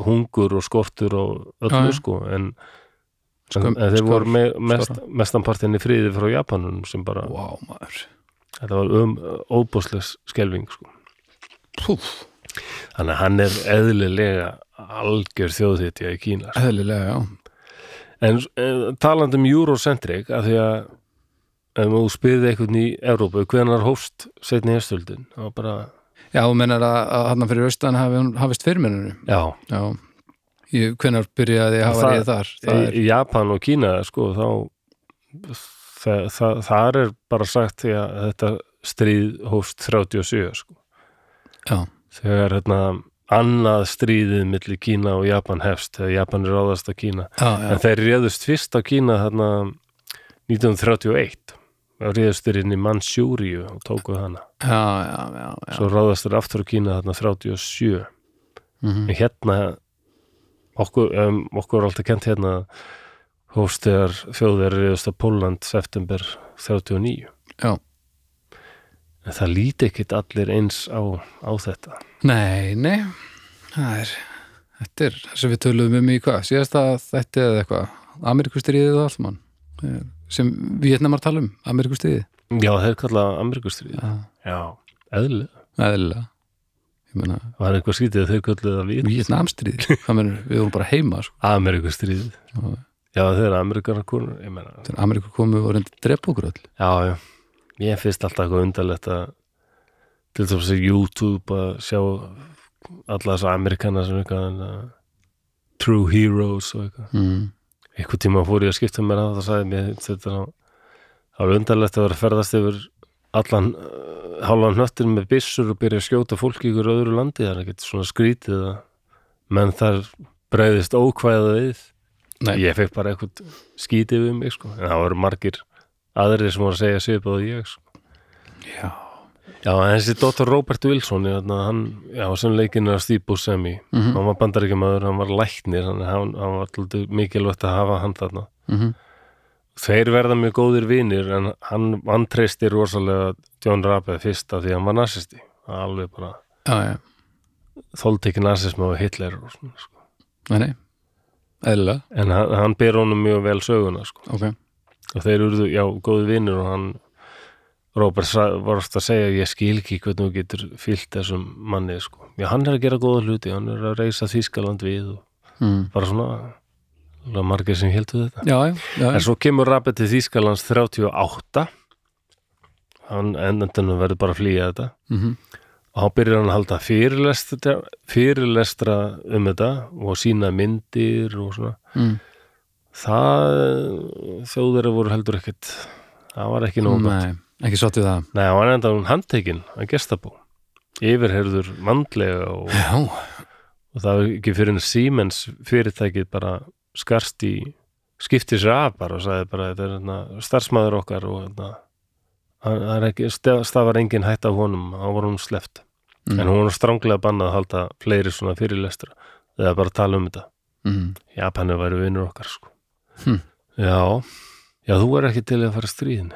hungur og skortur og öllu sko en, Skömm- en þeir voru me, mest, skora. mestanpartin í friði frá Japanunum sem bara, maður þetta var um óbúslegs skelving sko Púf, þannig að hann er eðlilega algjör þjóðhetja í Kína sko. eðlilega, já En uh, talandi um Eurocentric að því að ef þú spyrði eitthvað í Evrópu, hvenar hófst setni herstöldin? Það var bara, Já, þú mennar að, að hann fyrir austan hafist fyrirmenninu já, Já, hvenær byrjaði að hafa Það- þar? það er, í Japan og Kína sko, þá það, það, þar er bara sagt því að þetta stríð hófst 37 sko. Já, þegar hérna annað stríðið milli Kína og Japan hefst, þegar Japan er ráðast að Kína. Já, já, en þeir réðust fyrst á Kína þarna 1931 þeir inn í Mansjúriu og tókuð hana. Já, já, já, svo ráðast þeir aftur á Kína þarna 37 Mhm. en hérna okkur, um, okkur er alltaf kent hérna hófst þegar þjóðir réðust á Póland september 39 Já. en það líti ekkit allir eins á, á þetta. Nei, nei. Það er, þetta er það sem við töluðum um í hvað, síðast að þetta eða eitthvað? Amerikustriðið og allt mann Sem Vietnamar tala um, Amerikustriðið Já, þeir kalla Amerikustrið Já, Já, eðlilega. Eðlilega. Meina, Var eitthvað skítið að þeir kölluðu það við mennur, við vorum bara heima sko. Amerikustrið Já. Þeir Amerikanar meina, þegar Ameriku komu og reyndi að drepa okkur öll. Já, já. Ég finnst alltaf eitthvað undarlegt að til þess að YouTube að sjá alla þessa Amerikana sem eitthvað uh, True Heroes og eitthvað. Mm. Einhvern tíma fór ég að skipta mér að það sagði mér þetta var undarlegt að vera að ferðast yfir allan uh, hálfan hnöttin með byssur og byrja að skjóta fólk í ykkur öðru landi það er ekkert svona skrítið að menn þar breiðist ókvæða við Nei. ég fekk bara eitthvað skítið við mig sko en það voru margir aðrir sem voru að segja svipað og ég sko. Já, já en þessi Dr. Robert Wilson hann, já sem leikinn er að Steve Buscemi Mhm. hann var bandaríkjamaður, hann var læknir hann, hann, hann var alltaf mikilvægt að hafa hann þarna mm þeir verða mjög góðir vinir en hann vantreisti rosalega John Rabe fyrst af því hann var nasisti alveg bara já, já, þóltekki nasismi og Hitler og svona, sko. nei, nei eðlilega, en hann, hann ber honum mjög vel söguna sko. ok og þeir urðu, já, góði vinir og hann Robert sa- varst að segja ég skil ekki hvernig þú getur fyllt þessum manni sko. já, hann er að gera góða hluti hann er að reysa Þýskaland við og mm. bara svona margir sem heldur þetta. Já, já, En svo kemur Rabe til Þýskalands 38 hann endandunum verður bara að flýja þetta. Mm og hann byrjar hann að halda fyrirlestra, fyrirlestra um þetta og sína myndir og svona. Mm. það þjóðverið voru heldur ekkert það var ekki nóg ekki sátt við það. Nei, hann var enda handtekinn að gestabó yfirherður vandlega og, og það var ekki fyrir en Siemens fyrirtækið bara skarst í skipti sér af bara og sagði bara þetta er hérna, starfsmæður okkar og hérna, það er ekki, staf- stafar engin hætt af honum, hann var hún sleft mm. en hún var stranglega bannað að halda fleiri svona fyrirlestra eða bara tala um þetta. Mm. Japani væri vinnur okkar sko. Hm. Já, já þú er ekki til að fara stríðin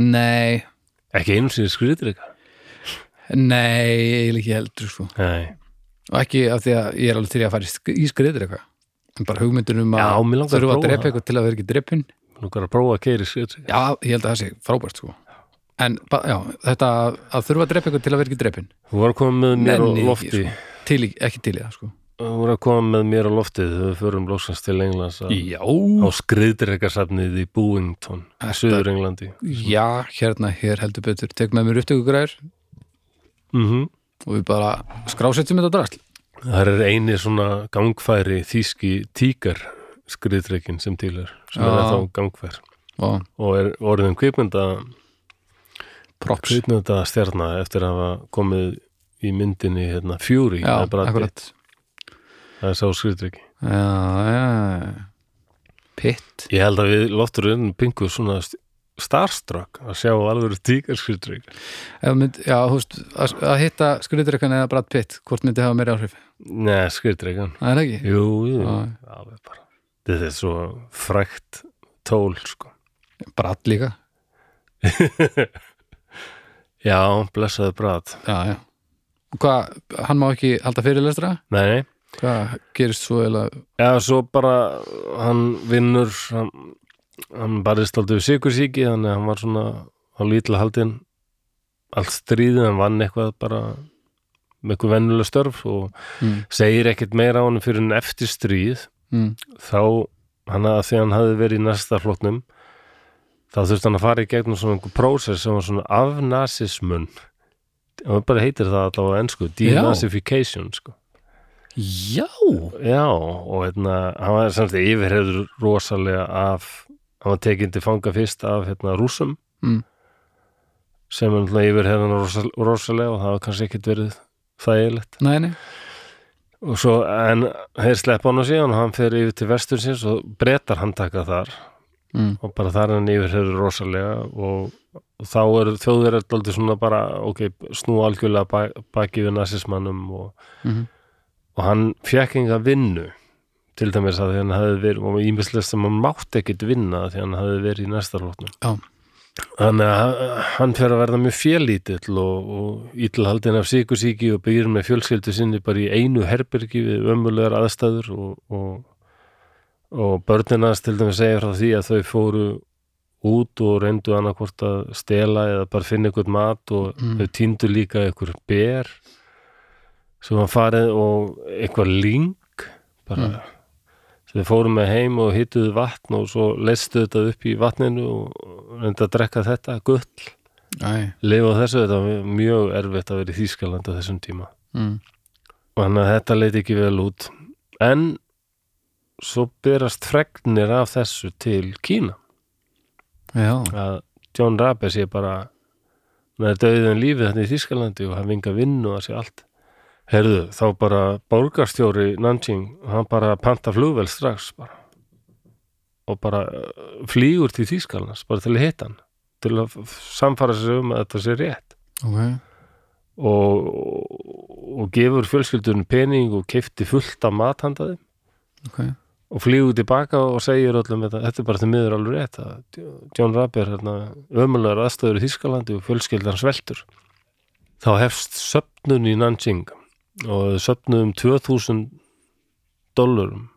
Nei, ekki einu sinni skriðir eitthvað nei, eiginlega ekki heldur sko. Nei, og ekki af því að ég er alveg til að fara í sk- í skriður eitthvað en bara hugmyndin um Já, að mig langar að þurfa að prófa drepa það. eitthvað til að vera ekki drepin nú er að prófa að keiri skriðir Já, ég held að það sé frábært sko. En ba- já, þetta að, að þurfa að drepa eitthvað til að vera ekki drepin Þú var að koma með mér á Nenni ekki, lofti. sko. til, í- ekki til í það sko Þú var að koma með mér á loftið þegar við förum lóksans til Englands að, Já, á skriðdrekasafnið í Búington í Suður Englandi já, hérna, hér heldur betur. Tek með mér upptökugræður mm og við bara skrásetjum þetta drasl. Það er eini svona gangfæri þýski tíkar skriðdrekin sem til er sem er Já. þá gangfær. Og og er orðin kvikmynda props. kvikmynda stjarna eftir að hafa komið í myndinni hérna, Fury Já, akkurat það er sá skriðdreki. Já, já Pitt. Ég held að við lofturinn pingu svona st- starstruck að sjá alveg tíkar mynd, Já, þú veist, að, að hitta skriðdrekan eða Brad Pitt, hvort myndi hafa meiri áhrif? Nei, skriðdrekan Það er ekki? Jú, jú, Já. alveg bara. Þetta er svo frækt tól sko. Brad líka? Já, blessaði brat Já, já. Hvað, hann má ekki halda fyrirlestra? Nei, nei Hvað gerist svo eða Já, svo bara hann vinnur hann, hann barðist aldrei við sikursíki þannig að hann var svona á lítla haldin allt stríðið, hann vann eitthvað bara með eitthvað vennuleg störf og mm, segir ekkert meira á hann fyrir en eftir stríð. Mm, þá hann að því hann hafði verið í næsta flotnum þá þurfti hann að fara í gegnum svona einhver prósess sem var svona afnasismun. Og bara heitir það allavega á ennsku denazification sko Já. Já, og hérna, hann var samt yfirhefður rosalega af, hann var tekinn til fanga fyrst af hérna rússum. Mm, sem er náttúrulega yfirhefðan rosal, rosalega og það var kannski ekkit verið þægilegt. Nei, nei. Og svo, en þeir sleppa hann á síðan og hann fer yfir til vestur síns og breytar hann taka þar. Mm, og bara þar er hann yfirhefður rosalega og, og þá er þjóðverið aldrei svona bara, ok, snú algjörlega bak, baki við nasismannum og mm, og hann fekk enga vinnu til dæmis að því hann hafði verið og ímislega sem hann mátti ekkit vinna því hann hafði verið í næsta flótnum Já. þannig að hann fer að verða mjög félítill og, og ítlhaldin af síkusíki og byrjir með fjölskyldu sinni bara í einu herbergi við ömulegar aðstæður og, og, og börnina til dæmis segja frá því að þau fóru út og reyndu annarkvort að stela eða bara finna ykkur mat og Mm. þau týndu líka ykkur ber sem var farið og eitthvað ling bara Mm. sem þau fóru með heim og hituðu vatn og svo leistu þetta upp í vatninu og reyndu að drekka þetta gull, lifa á þessu þetta var mjög erfitt að vera í Þýskaland á þessum tíma. Mm. og þannig að þetta leit ekki vel út. En svo berast fregnir af þessu til Kína. Já, að John Rabe sé bara með döðin lífið þetta í Þýskalandi og hann vinga vinnu að sé allt Herðu, þá bara borgarstjóri Nanjing, hann bara panta flugvel strax bara. Og bara uh, flýgur til Þýskalands bara til að hitta hann til að samfara sig um að þetta sé rétt. Ok. Og, og gefur fjölskyldunum pening og keifti fullt af mathandaði Ok, og flýgur tilbaka og segir öllum þetta, þetta er bara til miður alveg rétt að John Rabe er hérna ömulegar aðstöður í Þýskalandi og fjölskyldan sveltur. Þá hefst söfnun í Nanjing og söfnun um 2000 dollarum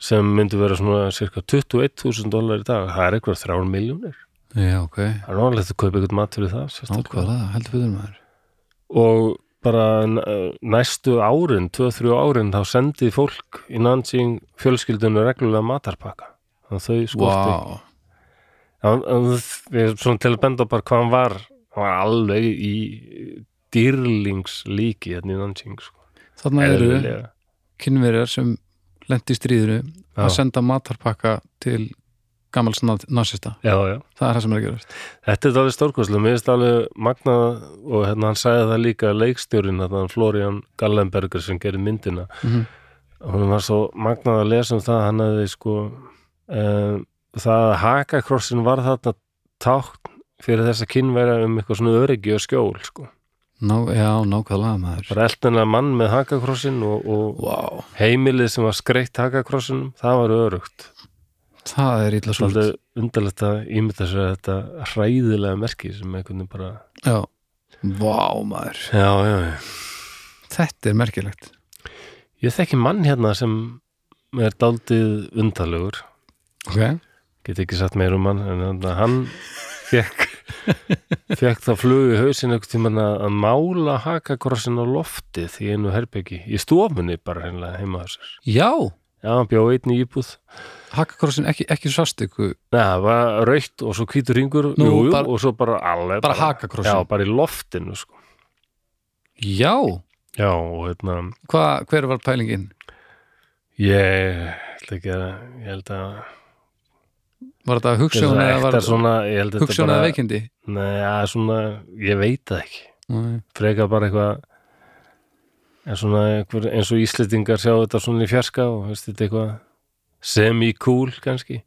sem myndi vera svona cirka 21.000 dollar í dag. Það er eitthvað þrjár miljónir já, ok. Það er náttúrulega að kaupa eitthvað mat fyrir það. Nákvæmlega, heldur fyrir maður. Og bara n- næstu árin, 2-3 árin þá sendi fólk í Nanjing fjölskyldunum reglulega matarpakka. Þannig að þau skorti. Wow. við erum svona til að benda bara hvað hann var. Hann var alveg í dýrlingslíki hérna í Nanjing sko. þarna eru kynverjar sem lendi í stríðinu Já. að senda matarpakka til gamals na- nasista já, já. það er það sem er að gerast þetta er alveg stórkostlega, mér finnst alveg magnað og hérna hann sagði það líka leikstjórin, hérna Florian Gallenberger sem gerir myndina mm -hmm. hún var svo magnað að lesa um það hann hefði sko um, það að hakakrossin var þarna tákn fyrir þessa kynverja um eitthvað svona öryggi og skjól sko. Ná, Já, nákvæmlega maður. Bara eldilega mann með hakakrossin og, og Vá, heimilið sem var skreitt hakakrossinum, það var örugt það er illa súlt svolítið undarlegt að ímynda sér þetta hræðilega merki sem einhvern veginn bara Já, vá maður. Já, já, já. Þetta er merkilegt. Ég þekki mann hérna sem er daldið undalegur Ok, get ekki sagt meir um hann en hann fekk fekk það flug í hausin einhvern tímann að mála hakakrossin á loftið í einu herbyggi í stofunni bara hreinlega heima sér já já, hann bjó einn í íbúð Hakakrossin ekki, ekki svastiku Nei, það var raukt og svo jú, bara- og svo bara alveg bara hakakrossin. já, bara í loftinu sko. Já, já, og hérna hver var pælingin? ég held ekki að ég held að Var þetta að eða hugssjón eða veikindi? Nei, ja, svona, ég veit það ekki. Nei. frekar bara eitthvað en svona einhver, eins og Íslendingar sjá þetta svona í fjarska og veist þetta eitthvað semi-cool kannski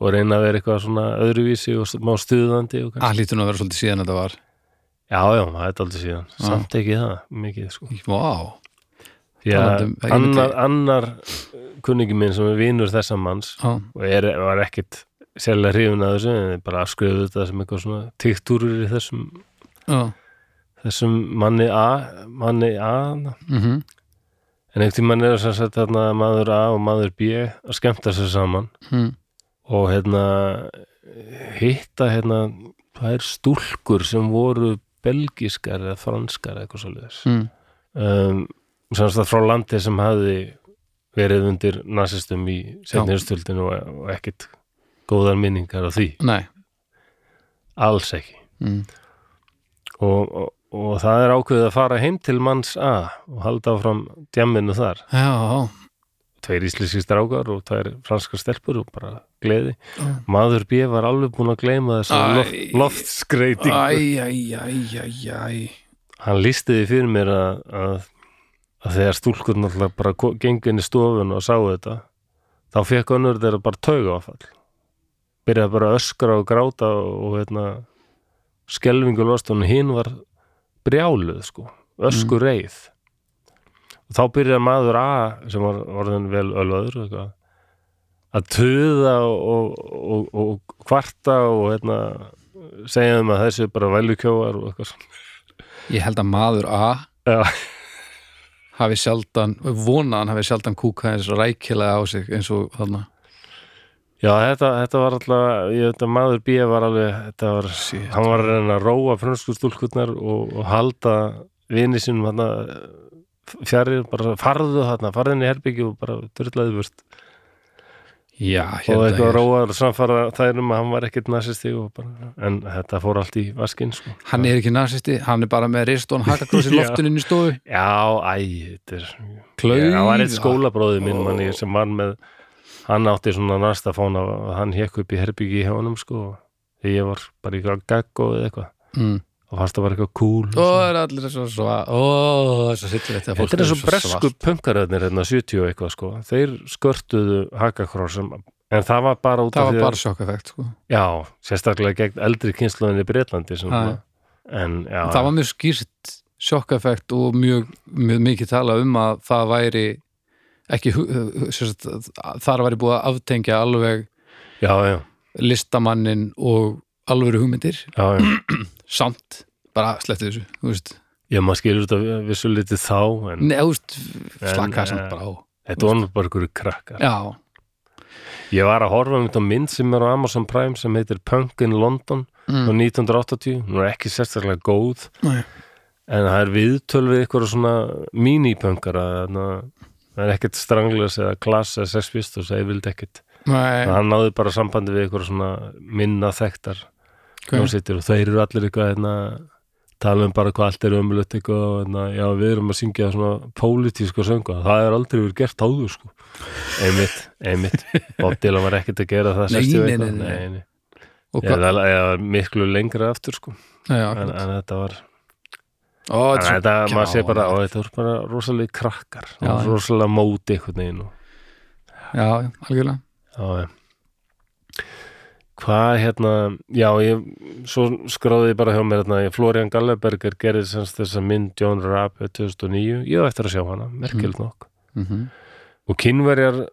og reyna að vera eitthvað svona öðruvísi og má stuðandi kannski. Ah, að vera svolítið síðan þetta var. Já, já, það er aldrei síðan. Samt ekki það, mikið sko. Vá, að um- annar, annar kunningi minn sem er vinur þessa manns já, og er, var ekkit sérlega hrifun að þessu en bara afskrifuðu þetta sem eitthvað svona tiktúrur í þessum, já. þessum manni A manni A mm en einhvern tímann er þess að setja þarna maður A og maður B að skemmta sér saman mm. og hérna hitta hérna tvær stúlkur sem voru belgiskar eða franskar eitthvað svoleiðis. Mm. um, semst að frá landi sem hafði verið undir nasistum í setniðurstöldinu og, og ekkit góðar minningar af því, Nei. Alls ekki. Mm. og, og, og það er ákveðið að fara heim til manns A og halda áfram djamminu þar. Já, tveir íslenski strákar og tvær franskar stelpur og bara gleði. Já. maður B var alveg búinn að gleyma þess Æ. loft, loftskreiting æ, æ, æ, æ, æ. Hann lísti því fyrir mér að, að, að þegar stúlkur náttúrulega bara gengu inn í stofun og sáu þetta þá fekk önnur þeirra bara tauga áfall byrjaði bara að öskra og gráta og hérna skelfingu lost og hinn var brjáluð sko, öskur reið. Og þá byrjaði maður A sem var orðin vel ölvaður eitthvað, að tuða og, og, og, og kvarta og hérna segja þeim að þessi bara velukjóar og eitthvað svona. Ég held að maður A Já. hafi sjaldan, vona að hann hafi sjaldan kúkað eins og rækilega á sig eins og þarna Já, þetta, þetta var alltaf, ég veit að maður B var alveg, þetta var, hann var að reyna að róa frönsku stúlkurnar og, og halda vini sinum hann fjarrir, bara farðu þarna, farðu inn í herbyggi og bara dyrlaði burt Já, og hérna eitthvað er, róaður og samfara þær um að hann var ekkert nasisti og bara, en þetta fór allt í vaskinn, sko. hann er ekki nasisti, hann er bara með ristón hakakross í Já. loftinu inn í stofu Já, æ, þetta er, það var eitt skólabróði minn manni sem var með, hann átti svona næsta fóna, hann hekk upp í herbyggi hjá honum, sko, þegar ég var bara í eitthvað gagg og eitthvað mm. og fannst það bara eitthvað cool og svona. er allir svo svo Þetta er svo bresku punkaröðnir hérna 70 og eitthvað sko þeir skörtuðu hakakrossum en það var bara út Það af var því bara sjokkafekt sko. já, sérstaklega gegn eldri kynsluðinni í Breitlandi en já, Það var mjög skýrt sjokkafekt og mjög, mjög mikið tala um að það væri ekki sagt, þar væri búið að aftengja alveg já, já, listamannin og alvöru hugmyndir. Já, já. samt, bara sleppti þessu veist, ég maður skilur þetta vissu litið þá en Nei, veist slaka En, samt eh, bara á þetta var nú bara ykkur krakkar. Já, ég var að horfa um þetta mynd sem er á Amazon Prime sem heitir Punk in London mm. á 1980, hún er ekki sérstaklega góð Nei. en það er viðtöl við ykkur svona mini-punkara það er ekkert strangles eða klass eða sexfist og segir vildi ekkert. Hann náði bara sambandi við ykkur svona minna þekktar. Og þeir eru allir eitthvað hérna, tala um bara hvað allt er ömulegt eitthvað og hérna, já við erum að syngja svona pólitíska söngu, það er aldrei verið gert áður sko, einmitt einmitt, Bob Dylan var ekkert að gera það Nei, 60 og nei, nei, nei. Eða, hvað? eða miklu lengra aftur sko. Já, en, en þetta var Ó, þetta er þetta, maður sé bara, og þetta voru bara rosalega krakkar, Já, rosalega móti einhvern veginn og Já, algjörlega. Já, já. Hvað hérna, já, ég, svo skráði ég bara hjá mér hérna, Florian Galleberger gerði semst þessa mynd John Rapp 2009, ég á eftir að sjá hana, merkjöld nokk. mm Og kynverjar,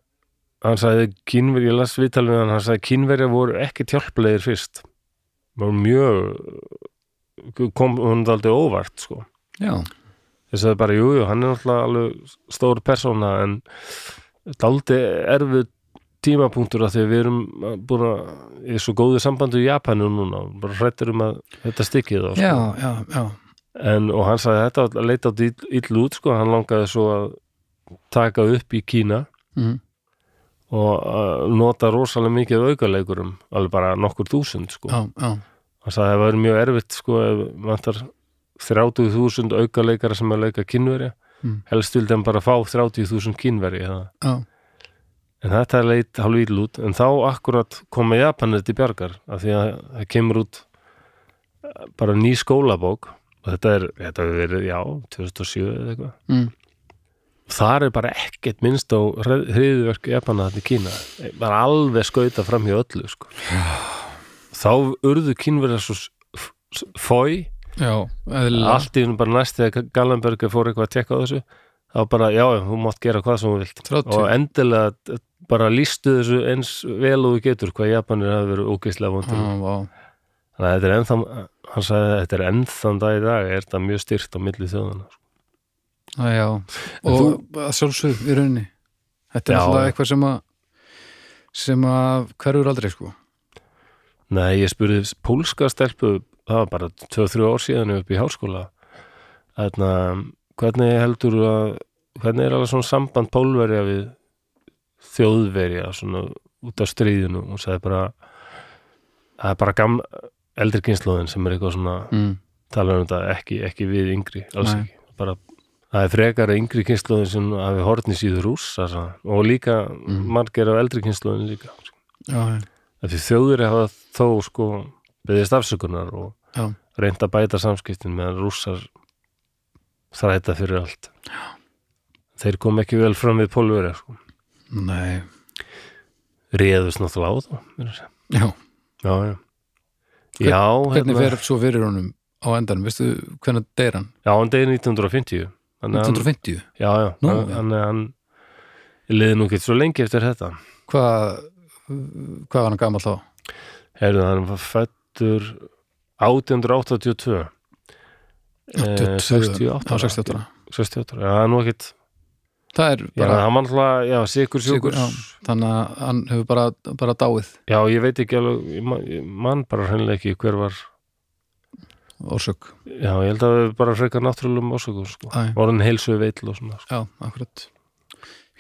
hann sagði kynverjar, ég las viðtalið við hann, hann sagði kynverjar voru ekki hjálplegir fyrst. Var mjög, kom hún aldrei óvart, sko. Já, Ég sagði bara, jú, jú, hann er náttúrulega alveg stór persóna en daldi erfið tímapunktur að því við erum búin að í svo góðu sambandi í Japanu núna bara hrættur um að þetta stikkið sko. já, já en, og hann sagði þetta að leita átt ill út sko, hann langaði svo að taka upp í Kína mm. og að nota rosalega mikið af aukaleikurum, alveg bara nokkur þúsund sko. Já, já, hann sagði að það væri mjög erfitt sko, ef vantar 30.000 aukaleikara sem að leika kynverja Mm. helst vildi hann bara fá 30.000 kynveri eða já En þetta leit hálf íl út, en þá akkurat koma Japanir til bjargar af því að það kemur út bara ný skólabók og þetta er, þetta hefur verið, já, 2007 eða eitthvað. mm. Þar er bara ekkert minnst á hriðverk Japana þarna í Kína. Bara alveg skauta fram hjá öllu, sko. Þá urðu kynverðar svo fói, allt í hún bara næst þegar Gallenberger fór eitthvað að tekka á þessu, þá bara, já, þú mátt gera hvað sem þú vilt. 30 og endilega bara lístu þessu eins vel og þú getur hvað Japanir hafi verið ógeislega vondur Já, vá. Þannig að þetta er ennþá hann sagði að þetta er ennþann dag í dag er þetta mjög styrt á milli þjóðana Já, já. En og þú- að sjálfsögð í rauninni þetta er alltaf eitthvað sem að sem að hverfur aldrei sko Nei, ég spurði pólska stelpu það var bara 2-3 ár síðan upp í háskóla þarna, hvernig heldur að hvernig er alveg svona samband pólverja við þjóðverja svona út af stríðinu og sagði bara það er bara gam eldri kynnslóðin sem er eitthvað svona mm. tala um þetta ekki, ekki við yngri alls Nei. ekki bara, það er frekar að yngri kynnslóðin sem hafi hortni síður rússa og líka Mm. margir af eldri kynnslóðin líka Já, af því þjóður hafa þó sko beðist afsökunar og Já. reynt að bæta samskiptin meðan rússar þræta fyrir allt Já. þeir kom ekki vel fram við pólverja sko. nei réðust náttúrulega á þá. Já, já, já Hvern- já, hvernig hérna, fer svo fyrir honum á endanum, veistu hvernig deyr hann? já, hann degið 1950 Þannig að hann- 1950? Já, já, Nú, hann, hann, hann ég liði nú ekki svo lengi eftir þetta Hvað hvað var hann gamall þá? Heyrðu, hann var fættur 1882 Eh, 82, 68 Já, 68 ára. 68, já, það er nú ekkit það er já, bara hann var alltaf, já, sigur sjúkur já, þannig að hann hefur bara, bara dáið já, ég veit ekki alveg ég man, ég man bara hreinlega ekki hver var orsök já, ég held að er bara frekar náttúrulegum ásökum sko. Orðin heilsu veitil og svona sko. já, akkurat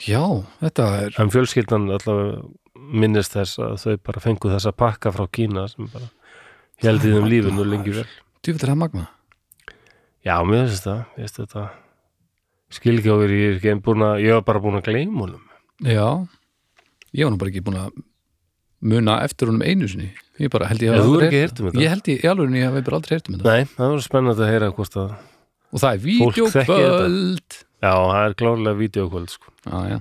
já, þetta er en fjölskyldan allavega minnist þess að þau bara fengu þessa pakka frá Kína sem bara held í þeim Það er lífinu lengi vel. Djúfitt er það magna já, mér finnst það, ég veist þetta skil ekki á verið, ég er ekki búin að ég var bara búin að gleyma honum. Já, ég var nú bara ekki búin að muna eftir honum einu sinni. Ég bara held ég hafi þú aldrei heyrt um þetta? ég held ég, í alveg ég hafi bara aldrei heyrt um þetta. Nei, það var spennandi að heyra hvort að og það er vídeokvöld já, það er klárlega vídeokvöld sko. já,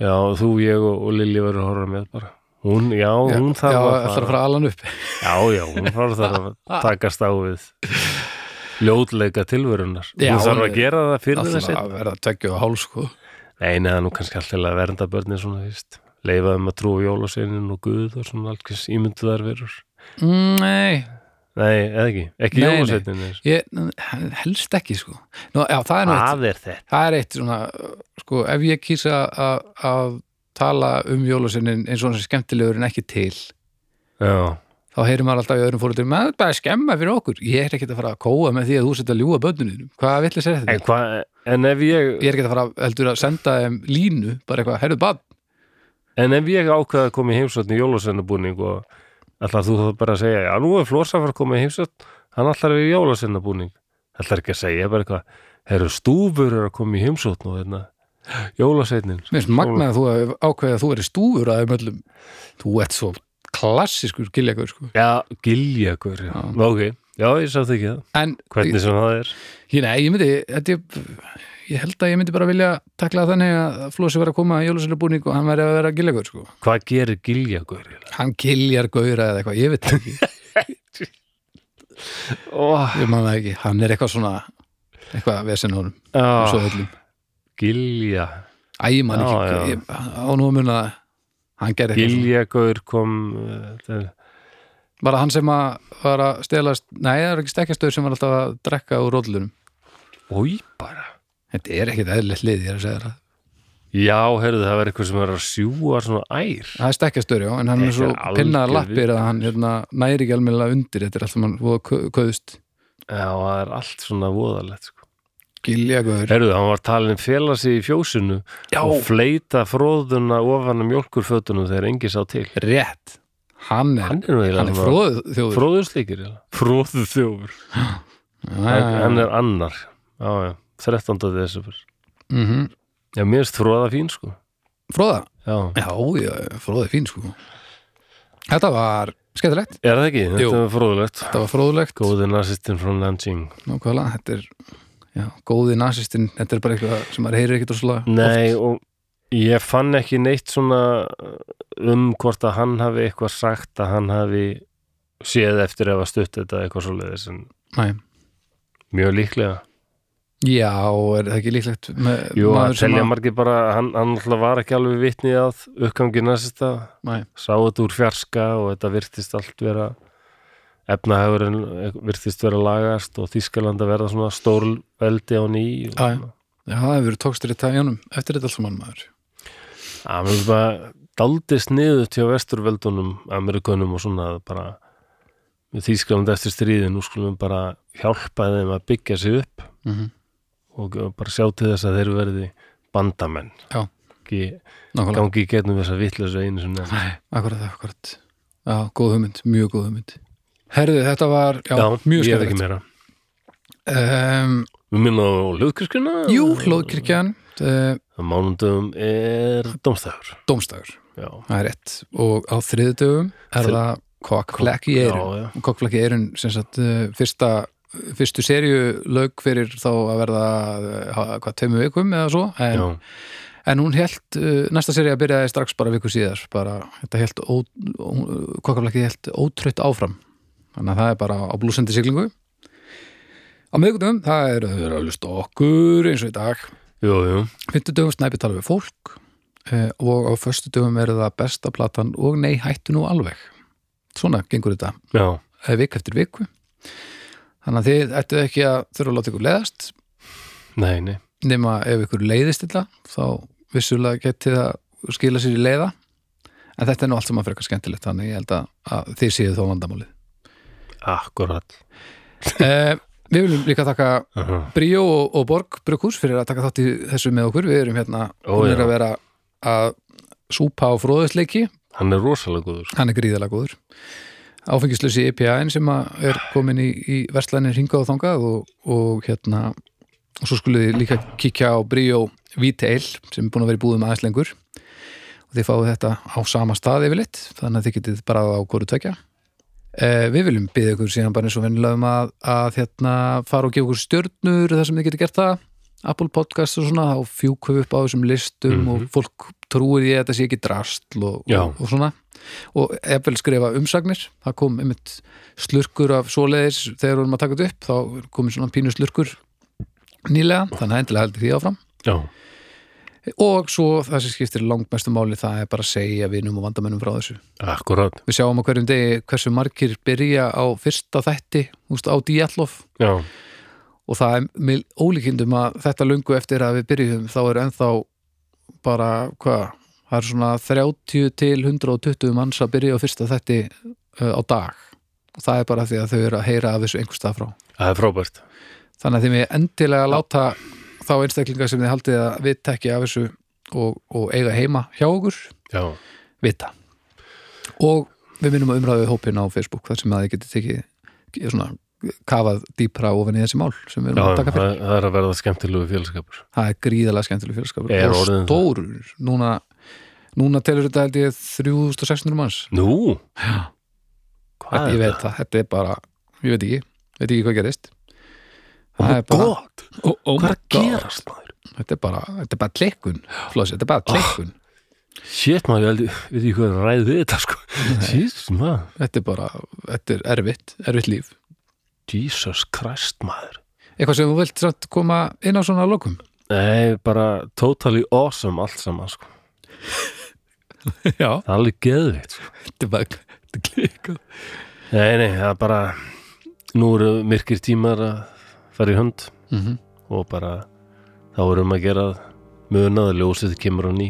já, já, þú, ég og, og Lilli verður að horfa með bara. Hún, já, hún já, þarf já að ætlar að fara. allan upp? Já, já, hún þarf að takast á við ljótleika tilverunar Já, hún þarf hún- að gera það fyrir þessi að verða tveggju og hálf sko. Nei, neða nú kannski alltaf að vernda börnin svona, víst leifa þeim að trúa jólaseinin og Guð og svona alls ímynduðar verur. Nei, nei, eða ekki, ekki ég, helst ekki sko. Nú, já, það er nú eitt. Er þetta? það er eitt svona, sko, ef ég kýsa að að tala um jólasinnin eins og sem skemmtilegur en ekki til já, þá heyrir maður alltaf í öðrum fóruðum maður er bara að skemma fyrir okkur, ég er ekki að fara að kóa með því að þú setja að ljúga börnunum hvað vill ég segja en þetta? hvað en ef ég, Ég er ekki að fara heldur að senda þeim línu, bara eitthvað, heyrðu bad en ef ég ákveða að koma í jólaseinabúning og ætlar þú bara að segja, já, nú er koma í heimsötn hann ætlar við jólaseinabúning ætlar ekki að segja, bara eitthvað herru, stúfur er að koma í heimsötn og hérna, jólaseinin Mér finnst magnað að þú hafi ákveðið að þú er stúfur að þeim öllum. Þú ert svo klassiskur giljagur sko. já, giljagur, já, Já. ok já, ég sátt ekki það, en hvernig sem það er. Nei, ég myndi þetta, ég, ég held að ég myndi bara vilja takla þannig að Flósi var að koma í jólasælubúning og hann væri að vera giljagur sko. hvað gerir giljagur? hann giljar gauðra eða eitthvað, ég veit ekki. Oh, ég man það ekki, hann er eitthvað svona eitthvað vesen honum, svo oh, gilja. Æ, ég man Já, ekki, á nú að hann gerði eitthvað giljagur kom það- var það hann sem að var að stelast, nei það er ekki stekkjastöður sem var alltaf að drekka úr róllunum Ói bara þetta er ekkit eðlilegt lið, ég er að segja það. Já, heyrðu, það var eitthvað sem er að sjúa svona ær. Það er stekkjastöður, já, en hann er svo pinnaðar lappir að hann hérna, næri ekki almennilega undir, þetta er alltaf mann köðust, Já, það er allt svona voðalegt sko. giljagur Heyrðu, hann var talin fela sig í fjósinu já, og fleita fróðuna ofan að mjólkurfötunum þegar engi sá til. Rétt. Hann er, Hann er hann er eiginlega. Fróð þjóður Fróðurslíkir Fróðu þjófur Hann er annar. Já, já, 13. desember mm -hmm. Já, mér finnst fróða fín sko fróða, Já, já, já, fróða fín sko þetta var skemmtilegt er það ekki? Jú. Þetta er fróðulegt þetta var fróðulegt Góði nazistin frá Nanjing Nákvæmlega, þetta er já, góði nasistinn, þetta er bara eitthvað sem maður heyrir ekkert rosalega Nei, og ég fann ekki neitt svona um hvort að hann hafi eitthvað sagt að hann hafi séð eftir ef að stutt þetta eitthvað svoleiðis en Nei. mjög líklega Já, er það ekki líklegt? Með Jú, að maður sem telja margir bara, hann, hann var ekki alveg vitni að uppgangi næsista Nei, sá þetta úr fjarska og þetta virtist allt vera efnahagurinn virtist vera lagast og Þískaland að verða svona stór veldi á ný og, Já, já. já, það hefur verið tókstur í tæjanum eftir þetta alls saman maður. Að mér finnst bara daldist niður til vesturveldunum Amerikunum og svona bara Þískaland eftir stríðin nú skulum við bara hjálpa þeim að byggja sig upp. Mm -hmm. Og bara sjá til þess að þeir verði bandamenn. Já. Nákvæmlega, gangi í getnum þess að vitleysu einu sem nefn Nei, akkurat, akkurat. Já, góð hugmynd, mjög góð hugmynd. Herðu, þetta var, já, Já, mjög ég hef ekki meira. Um, Við minna á hljóðkirkjuna Jú, hlóðkirkjan Á mánundum er domstæður Dómstagur, Já, það er rétt. Og á þriðudögum er Þri- það kokkflekk í eirun já, já. og kokkflekk í eirun sem sagt uh, fyrsta fyrstu serju lög fyrir þá að verða uh, hvað, tveimur vikum eða svo en, en hún held, uh, næsta serja byrjaði strax bara viku síðar bara, þetta held kokkaflekki held ótrött áfram. Þannig að það er bara á blúsendi siglingu. Á miðgundum, það er það er alveg stokkur eins og í dag. Jú, Fimmtudöfum snæpi tala við fólk eh, og á föstudöfum er það besta platan og nei hættu nú alveg. Svona gengur þetta. Já. Eh, vik eftir viku þannig að þið ættu ekki að þurfa að láta ykkur leðast Nei, nei. Nema ef ykkur leiðist illa þá vissulega getið að skila sér í leiða. En þetta er nú allt sem að frekar skemmtilegt þannig ég held að, að þið séu þó vandamálið. Akkurat. Eh, Við viljum líka taka uh -huh. Bríó og, og Borg Brukkús fyrir að taka þátt í þessu með okkur. Við erum hérna hún er að vera að súpa á fróðusleiki hann er rosalega góður. Hann er gríðalega góður áfengislösi IPA-in sem er komin í, í verslænir hingað og þangað og, og hérna og svo skulle þið líka kíkja á Bríó Víteil sem er búin að vera í búðum aðeins lengur. Og þið fáið þetta á sama stað yfirleitt þannig að þið getið bara á hvoru tvekja eh, Við viljum byggja ykkur síðan bara eins og vennilega um að, að hérna fara og gefa ykkur stjörnur þar sem þið getið gert það. Apple Podcast og svona, þá fjúkum við upp á þessum listum Mhm. og fólk trúir ég að þetta sé ekki drastl og, og, og svona og efvel skrifa umsagnir. Það kom einmitt slurkur af svoleiðis þegar við vorum að taka þetta upp. Þá komið svona pínu slurkur nýlega, þannig að endilega heldur því áfram. Já, og svo það sem skiptir langmestu máli það er bara að segja vinum og vandamennum frá þessu. Akkurat. Við sjáum á hverjum degi hversu margir byrja á fyrsta þætti úst, á Díallof og það er með ólíkindum að þetta lungu eftir að við byrjum þá er ennþá bara hvað, það er svona 30 til 120 manns að byrja á fyrsta þætti uh, á dag. Og það er bara því að þau eru að heyra af þessu einhvers stað frá. Það er frábært. Þannig að þið með endilega láta þá einstaklingar sem þið haldið að við tekki af þessu og, og eiga heima hjá okkur já, vita. Og við minnum að umræðu hópin á Facebook þar sem að þið getið tekið svona kafað dýpra ofan í þessi mál sem við já erum að taka fyrir. það, er að verða skemmtilegu félskapur það er gríðalega skemmtileg félskapur Er og stórur. Núna, núna telur þetta held ég 3600 manns. Nú, Já. hvað ég er veit það, þetta er bara ég veit ekki, veit ekki hvað gerist. Oh Það my er bara- god, oh, oh hvað er að gerast maður? Þetta er bara, þetta er bara klikkun Flósi, þetta er bara klikkun. Shit maður, ég held, ég veit ekki hvað er við þetta sko. Jesus maður, þetta er bara, þetta er erfitt erfitt líf. Jesus Christ maður. Eitthvað sem þú vilt samt koma inn á svona lokum? Nei, bara totally awesome allt saman sko, já, það er alveg geðveitt sko. þetta er bara þetta er klikkun nei, nei, það er bara nú eru myrkir tímar að fara í hund mm -hmm. og bara þá erum að gera munað að ljósið kemur á ný.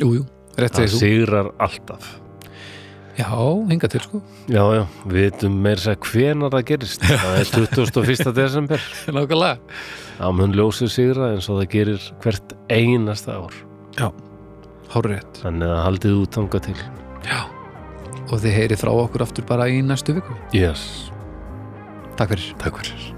Jú, jú, rétt það segir þú. sigrar alltaf. Já, hinga til sko, já, já, við veitum meira sér hvenar það gerist. Það er 21. desember. Nákvæmlega. Þá mun ljósið sigra eins og það gerir hvert einasta ár. Hárið rétt, þannig að haldið út þanga til. Já. Og þið heyrið frá okkur aftur bara í næstu viku. Yes, takk fyrir. Takk fyrir